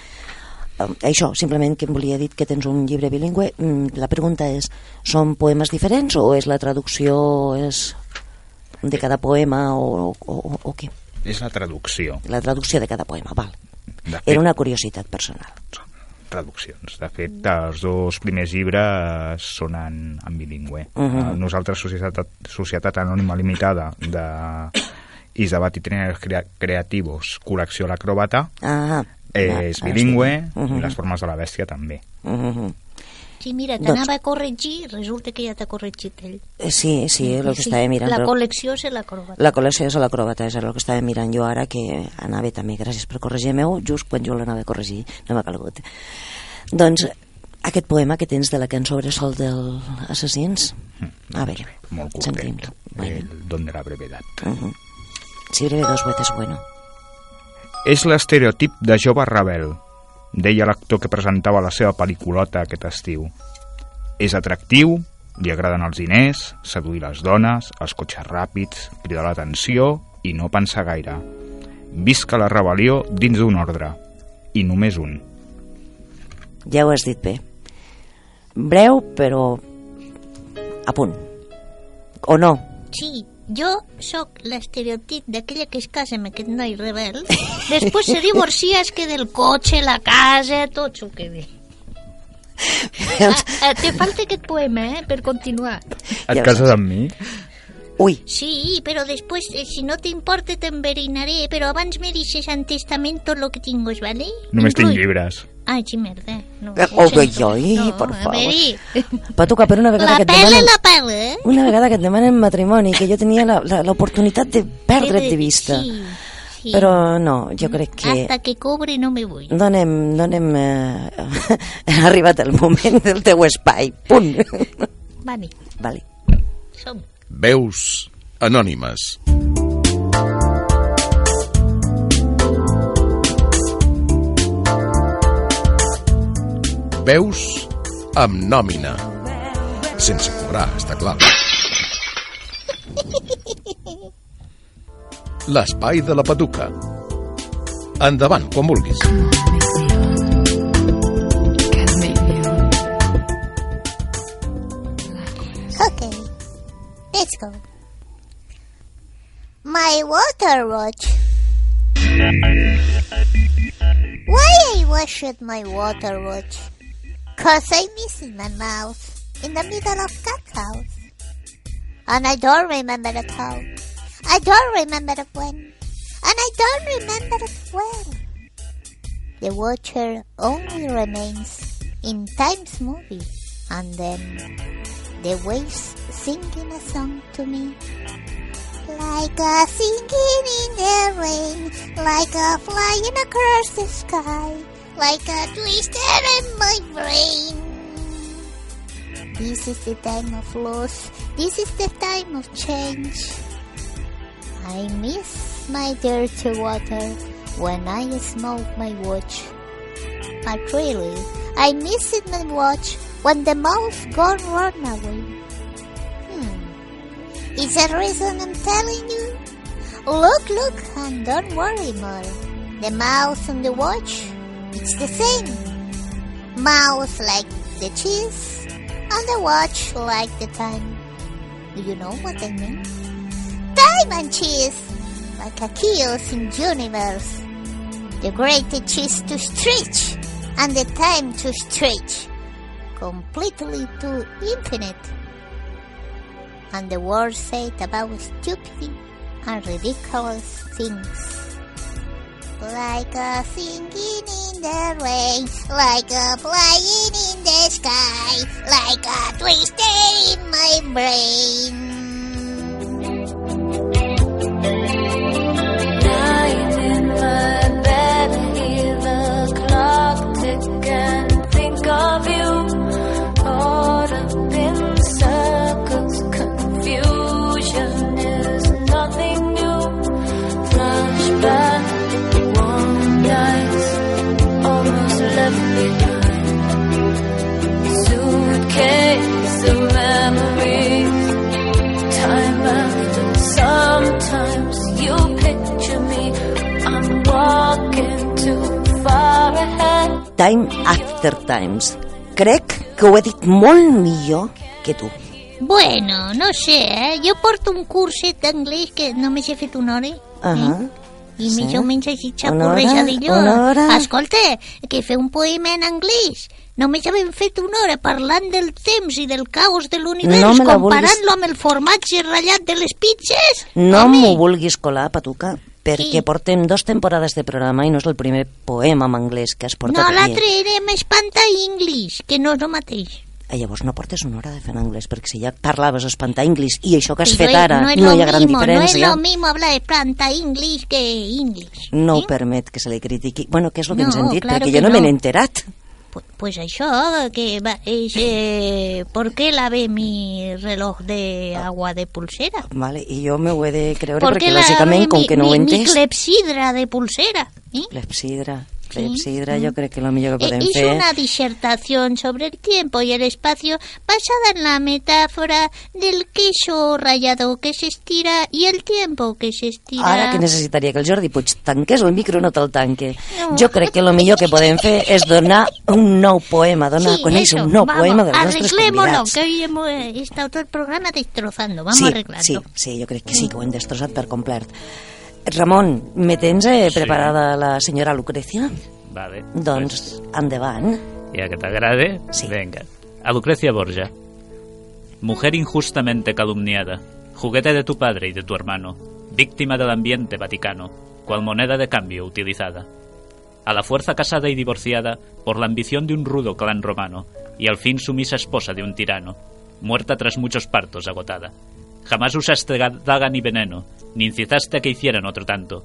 Eh, això, simplement que em volia dir que tens un llibre bilingüe. Mm, La pregunta és, són poemes diferents o és la traducció és de cada poema o, o, o, o què? És la traducció. La traducció de cada poema, val. De fet, Era una curiositat personal. traduccions. De fet, els dos primers llibres són en, en bilingüe. Mhm. Eh, Nosaltres, Societat, Societat Anònima Limitada de I Trenes Crea Creativos, col·lecció L'Acròbata, Ah, és ah, bilingüe sí. Mhm. i les formes de la bèstia també. Mhm. Sí, mira, Doncs- t'anava a corregir, resulta que ja t'ha corregit ell. Eh, Sí, sí, el que Sí, estava mirant. La col·lecció és l'acròbata. La col·lecció és a l'acròbata, és el que estava mirant jo ara, que anava també, gràcies per corregir-me-ho, just quan jo l'anava a corregir, no m'ha calgut. Doncs, aquest poema que tens de la cançó Bressol dels assassins, a veure, Molt curtet. sentim-lo. El don de la brevedat. Uh -huh. Si breve dos veces bueno. És l'estereotip de jove rebel, deia l'actor que presentava la seva pel·lículota aquest estiu. És atractiu, li agraden els diners, seduir les dones, els cotxes ràpids, cridar l'atenció i no pensar gaire. Visca la rebel·lió dins d'un ordre, i només un. Ja ho has dit bé. Breu, però a punt. O no? Sí, jo sóc l'estereotip d'aquella que es casa amb aquest noi rebel, després se divorcia, es queda el cotxe, la casa, tot s'ho queda. Ah, ah, te falta aquest poema, eh, per continuar. Et cases amb mi? Ui. Sí, però després, eh, si no t'importa, t'enverinaré, però abans me dices en testament tot lo que tingues, ¿vale? Només tinc Inclui- llibres. Ai, sí, merda. No, Eh, oh, ai, ai, no, per favor. tocar per una vegada la que et pela, demanen... la pela, eh? Una vegada que et demanen matrimoni, que jo tenia la- la- l'oportunitat de perdre't de vista. Sí, sí. Però no, jo crec que... Hasta que cobre no me vull. Donem, donem... Eh, ha arribat el moment del teu espai. Punt. Vale, Vale. som. Veus anònimes. Veus amb nòmina. Sense cobrar, està clar. L'espai de la Paduca. Endavant, quan vulguis. My water watch. Why I wash with my water watch? Cause I miss my mouth in the middle of cat house. And I don't remember the how. I don't remember the when. And I don't remember the where. The watcher only remains in Time's movie. And then the waves singing a song to me. Like a singing in the rain, like a flying across the sky, like a twister in my brain. This is the time of loss, this is the time of change. I miss my dirty water when I smoke my watch. But really, I miss it my watch when the mouse gone run away. Hmm. Is that reason I'm telling you? Look, look, and don't worry more. The mouse and the watch, it's the same. Mouse like the cheese, and the watch like the time. Do you know what I mean? Time and cheese, like a chaos in universe. The great is to stretch, and the time to stretch. Completely to infinite. And the world said about stupid and ridiculous things. Like a singing in the rain, like a flying in the sky, like a twister in my brain. Time After Times. Crec que ho he dit molt millor que tu. Bueno, no sé, eh? Jo porto un curset d'anglès que només he fet una hora. Uh I Sí. més o menys així xapurrejadillo. Escolta, que fer un poema en anglès. Només havem fet una hora parlant del temps i del caos de l'univers, No la vulguis- comparant-lo amb el formatge ratllat de les pizzas. No m'ho vulguis colar, Patuca, perquè portem dos temporades de programa i no és el primer poema en anglès que has portat No, l'altre era espanta i English, que no és el mateix. Eh, llavors no portes una hora de fer en anglès, perquè si ja parlaves espantar anglès i això que has fet ara no, no hi ha gran mismo, diferència. No es lo mismo hablar espanta English que English. No ho permet que se li critiqui. Bueno, què és el que No, ens han dit? claro perquè jo no, no. me n'he enterat. Pues això, que va, eh, ¿por qué lavé mi reloj de agua de pulsera? Vale, I jo me ho he de creure ¿Por perquè, lògicament, com mi, que no ho mi, mi entès... clepsidra de pulsera? ¿eh? Clepsidra, clepsidra, jo crec que el millor que Eh, podem fer... una disertación sobre el tiempo y el espacio basada en la metáfora del queso rallado que se estira y el tiempo que se estira. Ara que necessitaria que el Jordi Puig tanqués el micro, no te'l tanque. Jo crec que el millor que podem fer és donar un nou poema, donar Sí, a eso, un nou vamos, poema dels nostres arreglémoslo, que hoy hemos estado todo el programa destrozando. Vamos sí, a arreglarlo. sí, sí, jo crec que sí, que ho hem destrossat per complet. Ramon, me tens eh, preparada la senyora Lucrecia? Vale. Doncs, endavant. Ya que te agrade, venga. A Lucrecia Borgia. Mujer injustamente calumniada, juguete de tu padre y de tu hermano, víctima del ambiente vaticano, cual moneda de cambio utilizada. A la fuerza casada y divorciada por la ambición de un rudo clan romano, y al fin sumisa esposa de un tirano, muerta tras muchos partos agotada. Jamás usaste ga- daga ni veneno, ni incitaste a que hicieran otro tanto.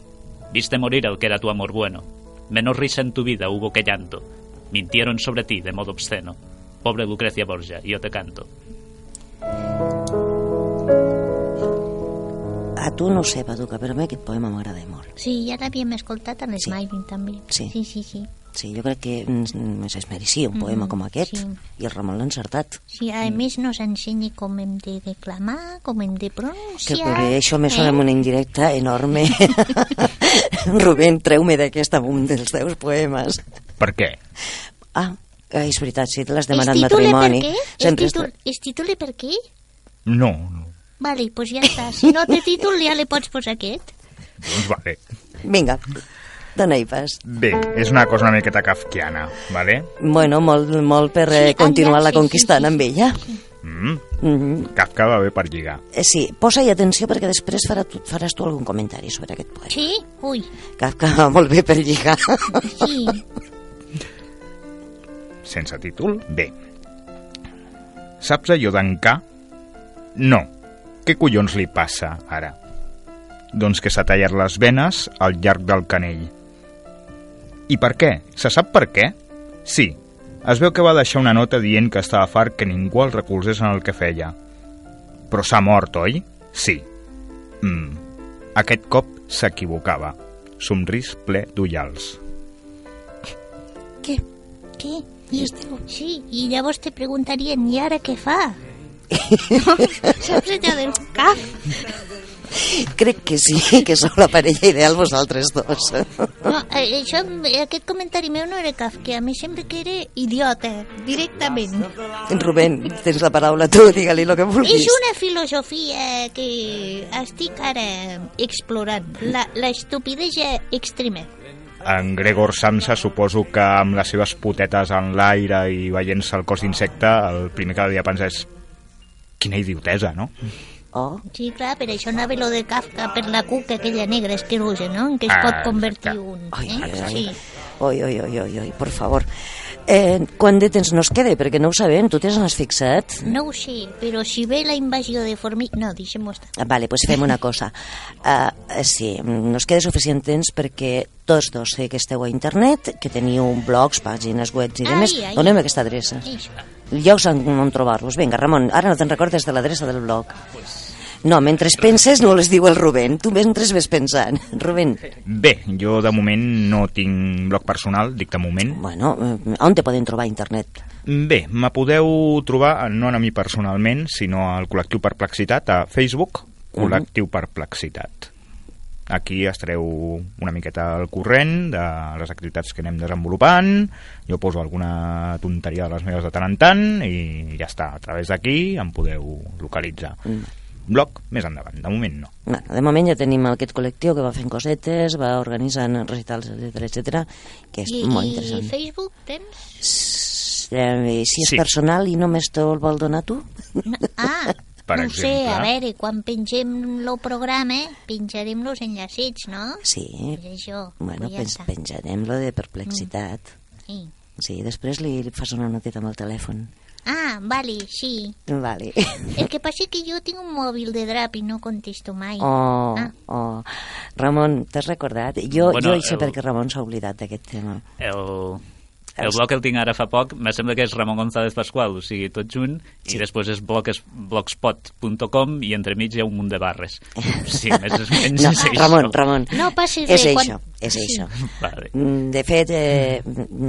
Viste morir al que era tu amor bueno. Menos risa en tu vida hubo que llanto. Mintieron sobre ti de modo obsceno. Pobre Lucrecia Borgia, yo te canto. A tu no ho sé, Paduca, però a mi aquest poema m'agrada molt. Sí, ja l'havíem escoltat a l'Smiling també. Sí. sí, sí. sí. Sí, jo crec que mm, es mereixia un poema Mm, com aquest, sí. i el Ramon l'ha encertat. Sí, a més nos ensenya com hem de declamar, com hem de Que pronunciar. bé, això me sona eh? amb una indirecta enorme. Rubén, treu-me d'aquest un dels teus poemes. Per què? Ah, eh, és veritat, sí, te l'has Es demanat titule per matrimoni. què? Es, títol, es titule per què? No, no. Vale, pues ja està. Si no té títol ja li pots posar aquest. Doncs vale. Vinga, dona-hi pas. Bé, és una cosa una miqueta kafkiana, vale? Bueno, molt, molt per eh, Sí, continuar anda, la sí, conquistant amb ella. Mm. Mhm. Kafka va bé per lligar. Eh, sí, posa-hi atenció perquè després farà tu, faràs tu algun comentari sobre aquest poema. Sí? Ui, Kafka va molt bé per lligar. sí. Sense títol? Bé. Saps allò d'en K? No. Què collons li passa, ara? Doncs que s'ha tallat les venes al llarg del canell. I per què? Se sap per què? Sí. Es veu que va deixar una nota dient que estava fart que ningú el recolzés en el que feia. Però s'ha mort, oi? Sí. Mm. Aquest cop s'equivocava. Somrís ple d'ullals. Què? Què? I, sí, i llavors te preguntarien, i ara què fa? Saps allò del cap? Crec que sí, que sou la parella ideal vosaltres dos. No, eh, això, aquest comentari meu no era Kafka, a mi sembla que era idiota, directament. Rubén, tens la paraula tu, digue-li el que vulguis. És una filosofia que estic ara explorant, la, la estupidesa extrema. En Gregor Samsa suposo que amb les seves potetes en l'aire i veient-se el cos d'insecte, el primer que devia pensar és quina idiotesa, no? Oh. Sí, clar, per això anava lo de Kafka per la cuca aquella negra asquerosa, no?, en què es Ah, pot convertir un... Ai, Eh? ai, ai. Sí. Oi, oi, oi, oi, oi, por favor. Eh, quant de temps nos queda? Perquè no ho sabem, tu t'has n'has fixat? No ho sé, però si ve la invasió de formigues... No, deixem-ho estar. Ah, Vale, doncs fem una cosa. Uh, sí, nos queda suficient temps perquè tots dos sé que esteu a internet, que teniu blogs, pàgines, webs i demés. Donem aquesta adreça. Això. Llocs on, on trobar-los. Vinga, Ramon, ara no te'n recordes de l'adreça del blog. No, mentre penses no les diu el Rubén. Tu mentre ves pensant. Rubén. Bé, jo de moment no tinc blog personal, dic de moment. Bueno, eh, on te poden trobar a internet? Bé, me podeu trobar, no a mi personalment, sinó al col·lectiu Perplexitat, a Facebook, col·lectiu Perplexitat. Aquí estareu una miqueta al corrent de les activitats que anem desenvolupant, jo poso alguna tonteria de les meves de tant en tant i ja està, a través d'aquí em podeu localitzar. Mm. Blog més endavant, de moment no. Bueno, de moment ja tenim aquest col·lectiu que va fent cosetes, va organitzant recitals, etc etc, que és I, molt I interessant. Facebook tens? Eh, si és Sí. personal i només te'l vol donar tu? Ah, Per no ho sé, exemple. a veure, quan pengem el programa, penjarem los enllacits, no? Sí. Pues això, Bueno, pues ja pens, penjarem lo de perplexitat. Sí. Sí, després li, li fas una noteta amb el telèfon. Ah, vale, sí. Vale. El que passa és que jo tinc un mòbil de drap i no contesto mai. Oh, Ah. oh. Ramon, t'has recordat? Jo, Bueno, jo sé el- perquè Ramon s'ha oblidat d'aquest tema. El, el blog el tinc ara fa poc, me sembla que és Ramon González Pascual, o sigui, tot junt, sí. i després és blog, blogspot.com i entremig hi ha un munt de barres. Sí, més o menys No, és això. Ramon, Ramon. No passis és això, quan- és Sí. això. Vale. Mm, De fet, eh,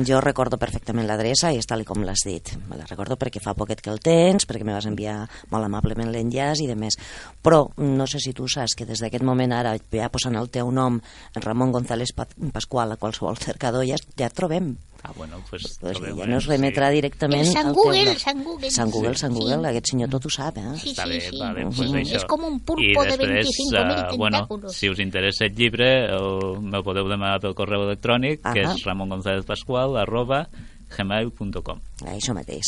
jo recordo perfectament l'adreça i és tal com l'has dit. Me la recordo perquè fa poquet que el tens, perquè me vas enviar molt amablement l'enllaç i de més. Però no sé si tu saps que des d'aquest moment ara, ja posant el teu nom, Ramon González Pa- Pascual, a qualsevol cercador, ja, ja et trobem. Ah, bueno, pues, Pues ja eh? no es remetrà Sí. directament El Sant Google, el Sant Google. Sant Google, Sí. Sant Google, Sí. aquest senyor tot ho sap, eh? Sí, Vale, sí, sí. vale, pues Sí, això. és com un pulpo de després, 25.000 eh, bueno, si us interessa el llibre, el, me podeu demanar pel correu electrònic, que Ahà. és ramongonzalezpascual, arroba gmail.com. Això mateix.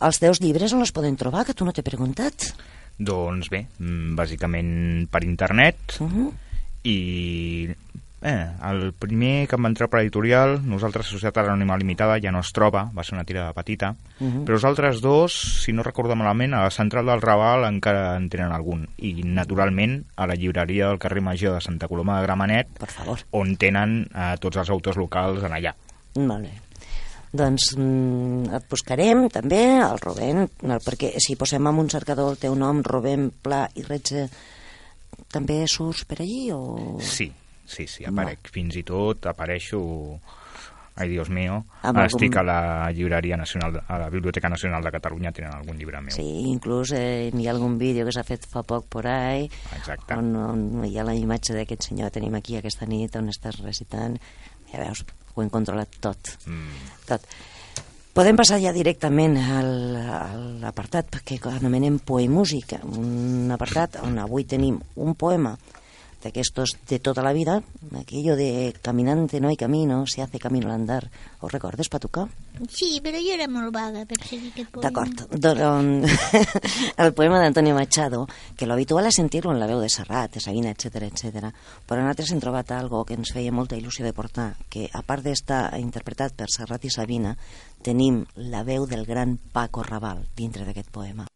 Els teus llibres on els poden trobar, que tu no t'he preguntat? Doncs bé, mm, bàsicament per internet Uh -huh. i eh, el primer que em va entrar per editorial, nosaltres Societat Anònima Limitada, ja no es troba, va ser una tirada petita, Mhm. però els altres dos, si no recordo malament, a la central del Raval encara en tenen algun, i naturalment a la llibreria del carrer Major de Santa Coloma de Gramenet, per favor. on tenen eh, tots els autors locals en allà. Molt bé. Doncs mm, et buscarem també, el Rubén, no, perquè si posem en un cercador el teu nom, Rubén Pla i Retze, també surts per allí o... Sí, sí, sí, aparec. Fins i tot apareixo... Ai, Dios mío. Amb Ara algun- estic a la llibreria nacional, a la Biblioteca Nacional de Catalunya, tenen algun llibre meu. Sí, inclús eh, hi ha algun vídeo que s'ha fet fa poc por ahí, Exacte. on, on hi ha la imatge d'aquest senyor que tenim aquí aquesta nit, on estàs recitant. Ja veus, ho hem controlat tot. Mm. tot. Podem passar ja directament al, a l'apartat que anomenem Poemúsica, un apartat on avui tenim un poema d'aquestos de tota la vida, aquello de caminante no hay camino, se hace camino al andar. Ho recordes, Patuca? Sí, però jo era molt vaga per seguir aquest poema. D'acord. Doncs, el poema d'Antonio Machado, que lo habitual és sentir-lo en la veu de Serrat, de Sabina, etc etc. Però nosaltres hem trobat algo que ens feia molta il·lusió de portar, que a part d'estar interpretat per Serrat i Sabina, tenim la veu del gran Paco Raval dintre d'aquest poema.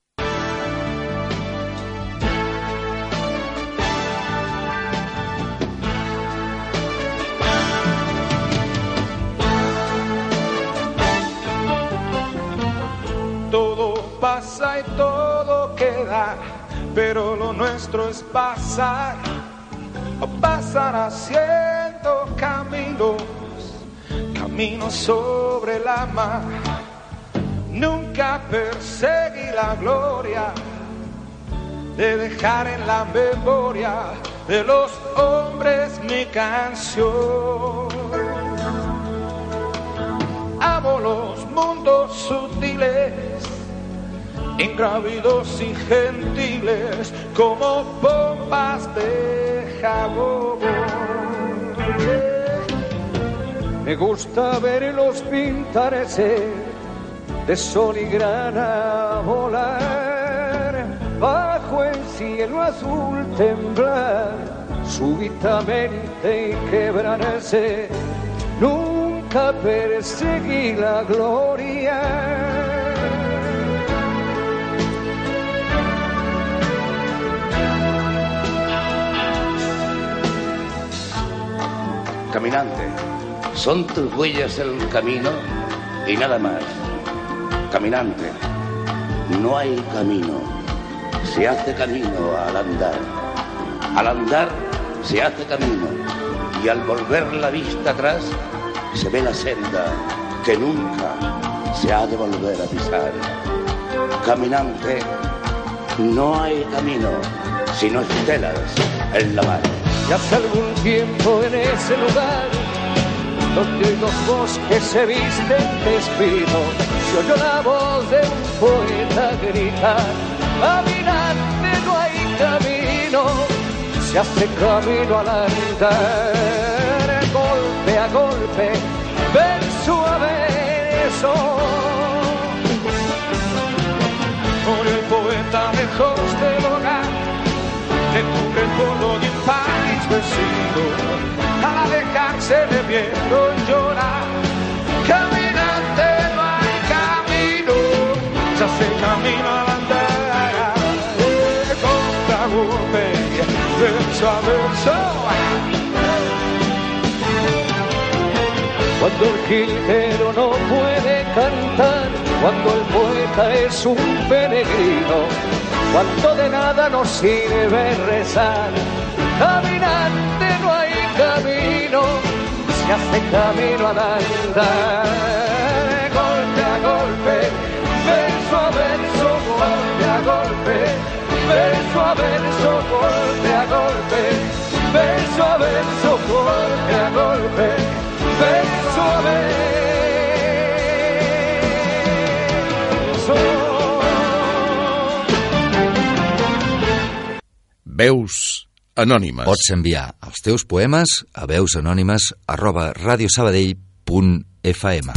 Pero lo nuestro es pasar, pasar haciendo caminos, caminos sobre la mar. Nunca perseguí la gloria de dejar en la memoria de los hombres mi canción. Amo los mundos sutiles, ingrávidos y gentiles, como bombas de jabón. Me gusta verlos pintarse de sol y grana volar, bajo el cielo azul temblar, súbitamente y quebrarse. Nunca perseguí la gloria. Caminante, son tus huellas el camino y nada más. Caminante, no hay camino, se hace camino al andar. Al andar se hace camino y al volver la vista atrás se ve la senda que nunca se ha de volver a pisar. Caminante, no hay camino, sino estelas en la mar. Y hace algún tiempo en ese lugar donde los bosques se visten de espino, se oyó la voz de un poeta gritar, caminante no hay camino, se hace camino al andar, golpe a golpe, verso a verso. Por el poeta lejos del hogar, descubre el polvo de país vecino al alejarse le vieron llorar. Caminante no hay camino, se hace camino al andar. Contra golpe, verso a verso. Cuando el jilguero no puede cantar, cuando el poeta es un peregrino, cuando de nada nos sirve rezar, caminante no hay camino, se hace camino al andar, golpe a golpe, verso a verso, golpe a golpe, verso a verso, golpe a golpe, verso a verso, golpe a golpe, verso a verso. Veus anònimes. Pots enviar els teus poemes a veusanònimes arroba radiosabadell.fm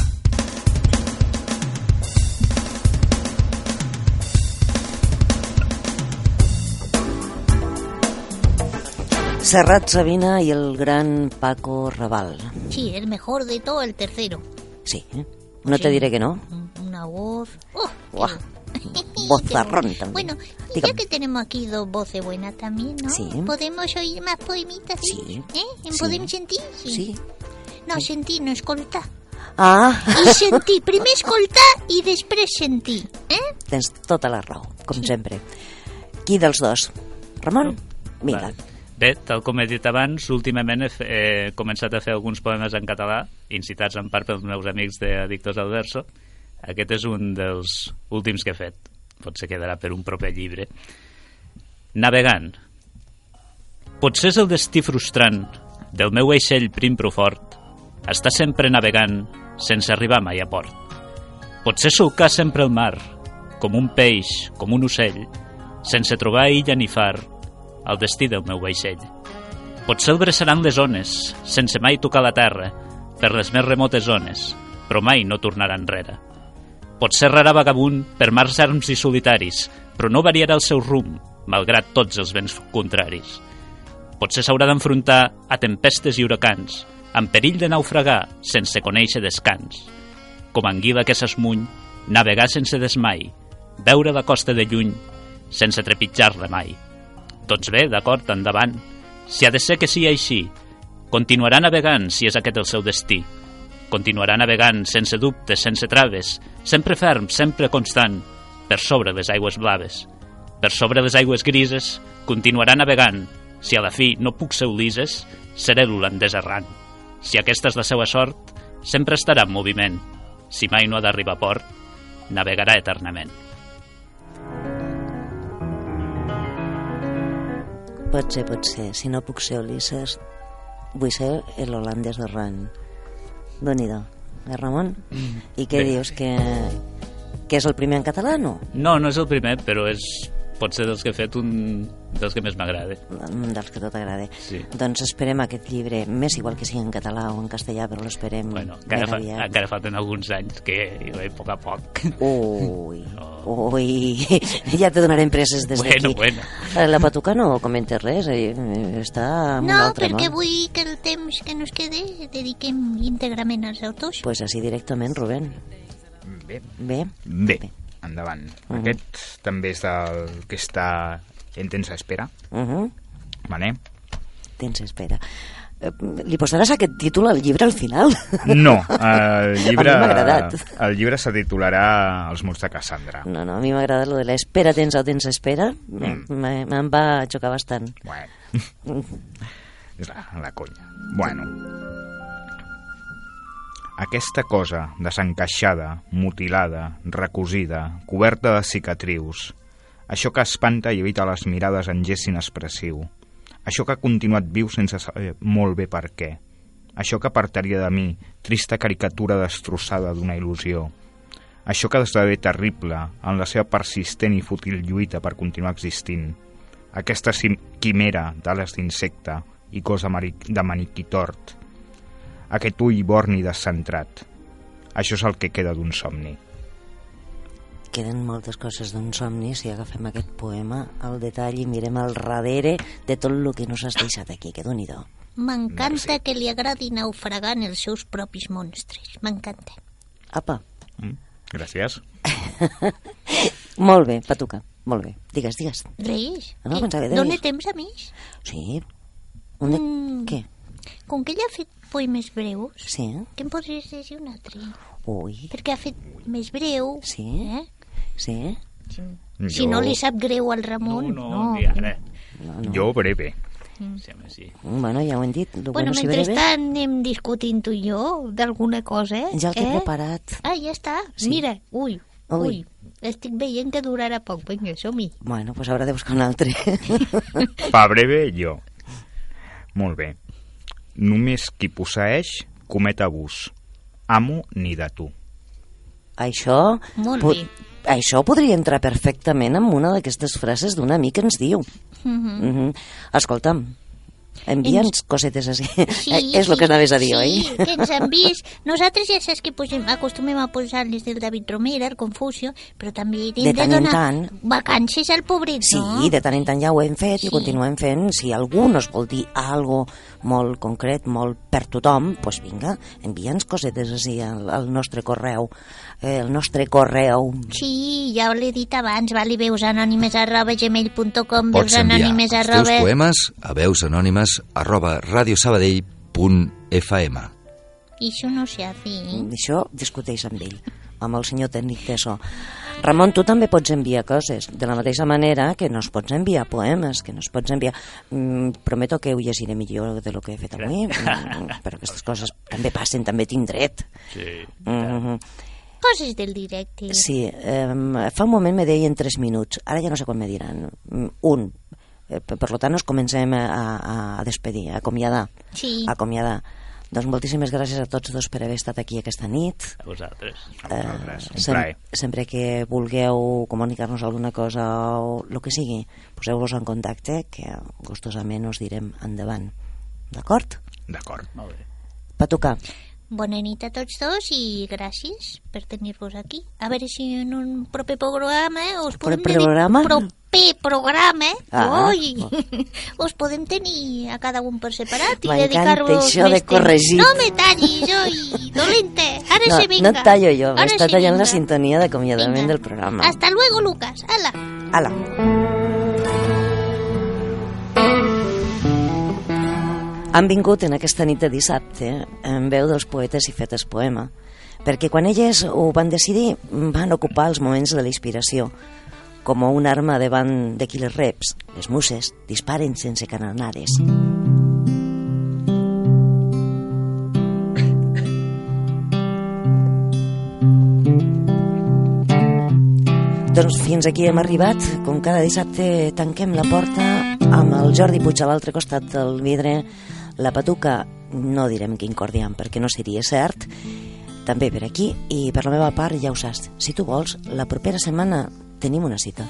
Serrat Sabina y el gran Paco Raval. Sí, el mejor de todo, el tercero. Sí, ¿eh? no Sí. te diré que no. Una voz. ¡Oh! Buah, Bozarrón también. Bueno, y ya que tenemos aquí dos voces buenas también, ¿no? Sí. ¿Podemos oír más poemitas? Sí. ¿Eh? ¿En Sí. ¿Podem sentir? Sí. No, sentir, no escoltar. Ah, I sentir. Primer escoltar i després sentir. Eh? tens tota la raó, com sempre. Qui dels dos? Ramon? Mira, Bé, tal com he dit abans, últimament he, he començat a fer alguns poemes en català, incitats en part pels meus amics d'Addictos al Verso. Aquest és un dels últims que he fet. Potser quedarà per un proper llibre. Navegant. Potser és el destí frustrant del meu vaixell prim però fort està sempre navegant sense arribar mai a port. Potser solcar sempre el mar, com un peix, com un ocell, sense trobar illa ni far, el destí del meu vaixell. Potser el bressaran les ones, sense mai tocar la terra, per les més remotes zones, però mai no tornarà enrere. Potser errarà vagabund per mars erms i solitaris, però no variarà el seu rumb, malgrat tots els vents contraris. Potser s'haurà d'enfrontar a tempestes i huracans, amb perill de naufragar sense conèixer descans. Com anguila que s'esmuny, navegar sense desmai, veure la costa de lluny, sense trepitjar-la mai. Doncs bé, d'acord, endavant. Si ha de ser que sigui així, continuarà navegant si és aquest el seu destí. Continuarà navegant sense dubtes, sense traves, sempre ferm, sempre constant, per sobre les aigües blaves. Per sobre les aigües grises, continuarà navegant. Si a la fi no puc ser Ulises, seré l'holandès errant. Si aquesta és la seva sort, sempre estarà en moviment. Si mai no ha d'arribar a port, navegarà eternament. pot ser, pot ser. Si no puc ser Ulisses, vull ser l'holandès de Ran. Eh, Ramon? I què Bé. dius, que, que és el primer en català, no? No, no és el primer, però és pot ser dels que he fet un dels que més m'agrada. Un dels que tot agrada. Sí. Doncs esperem aquest llibre, més igual que sigui en català o en castellà, però l'esperem Bueno, encara, fa, aviat. encara falten alguns anys que a poc a poc. Ui, ui, ja te donarem preses des Bueno, d'aquí. bueno. Eh, La Patuca no comenta res, eh, està en un No, altre perquè món. vull que el temps que nos quede dediquem íntegrament als autors. Pues així directament, Rubén. Bé. Bé. Bé, endavant. Mhm. Aquest també és del que està en tensa espera. Uh -huh. Vale? Tens espera. Eh, Li posaràs aquest títol al llibre al final? No, el llibre, el llibre se titularà Els murs de Cassandra. No, no, a mi m'ha agradat lo de l'espera, tens o tens espera. Mm. Mm. Me'n va xocar bastant. Bueno. És la, la conya. Bueno. Aquesta cosa desencaixada, mutilada, recosida, coberta de cicatrius, això que espanta i evita les mirades en gest inexpressiu, Això que ha continuat viu sense saber molt bé per què. Això que apartaria de mi, trista caricatura destrossada d'una il·lusió. Això que esdevé terrible en la seva persistent i fútil lluita per continuar existint. Aquesta quimera d'ales d'insecte i cos de, de maniquí tort. Aquest ull borni descentrat. Això és el que queda d'un somni. Queden moltes coses d'un somni si agafem aquest poema al detall i mirem al darrere de tot el que nos has deixat aquí, que déu nhi M'encanta que li agradi naufragar en els seus propis monstres. M'encanta. Apa, Mm? Gràcies. molt bé, Patuca, molt bé. Digues, digues. Reis? No, Eh, pensava deies. temps a més? Sí. Un de... Mm. Què? Com que ella ha fet poemes breus, Sí? que em podries llegir un altre? Ui, Perquè ha fet més breu. Sí? Eh? Sí? Si no li sap greu al Ramon... No, no, ni ara. No, no. Jo breve. Mm. Sí, home, sí. Bueno, ja ho hem dit. Lo Bueno, bueno, si mentrestant anem discutint tu i jo d'alguna cosa, eh? ja el que he eh? preparat. Ah, ja està. Sí. Mira, ui, ui, Ui. Estic veient que durarà poc. Vinga, som-hi. Bueno, pues haurà de buscar un altre. Pa breve, jo. Molt bé. Només qui posseeix comet abús. Amo ni de tu. Això... Molt bé. Això podria entrar perfectament en una d'aquestes frases d'un amic que ens diu. Mhm. Mm -hmm. Escolta'm, envia'ns Ens- cosetes així. Sí, és el sí, que anaves a dir, sí, oi? que ens vist. Nosaltres ja saps que posem, acostumem a posar les del David Romera, el Confucio, però també hem De de donar tant. vacances al pobret, Sí, no? de tant en tant ja ho hem fet Sí. i ho continuem fent. Si algú nos vol dir algo molt concret, molt per tothom, doncs pues vinga, envia'ns cosetes així al, al nostre correu. Eh, el nostre correu. Sí, ja l'he dit abans, vale, veus anònimes arroba gmail.com, veus Pots enviar els teus arroba... poemes a veusanònimes arroba radiosabadell.fm I això no se hace, eh? Això discuteix amb ell, amb el senyor tècnic de so. Ramon, tu també pots enviar coses, de la mateixa manera que nos pots enviar poemes, que nos pots enviar... Mm, prometo que ho llegiré millor de lo que he fet avui, mm, però aquestes coses també passen, també tinc dret. Sí. Mm -hmm. Coses del directe. Sí, eh, fa un moment me deien 3 minuts, ara ja no sé quan me diran. Mm, Un. Eh, per tant, nos comencem a, a, a despedir, a acomiadar. Sí. A acomiadar. Doncs moltíssimes gràcies a tots dos per haver estat aquí aquesta nit. A vosaltres. Eh, Un sem plaer. sempre que vulgueu comunicar-nos alguna cosa o el que sigui, poseu-vos en contacte que gustosament us direm endavant. D'acord? D'acord. Molt bé. Patucar. Bona nit a tots dos i gràcies per tenir-vos aquí. A veure si en un proper programa us podem programa? tenir... Proper programa, Ah. ui, us podem tenir a cada un per separat i dedicar-vos això de corregir. No me tallis, oi, dolente. Ara no, sí, vinga. no tallo jo, m'està tallant la vinga. sintonia d'acomiadament del programa. Hasta luego, Lucas. Hala. Ala. Han vingut en aquesta nit de dissabte en veu dels poetes i fetes poema, perquè quan elles ho van decidir van ocupar els moments de la inspiració, com una arma davant de qui les reps, les muses, disparen sense canonades. Doncs fins aquí hem arribat. Com cada dissabte tanquem la porta amb el Jordi Puig a l'altre costat del vidre. La patuca, no direm quin cordiam perquè no seria cert, també per aquí i per la meva part ja ho saps. Si tu vols, la propera setmana tenim una cita.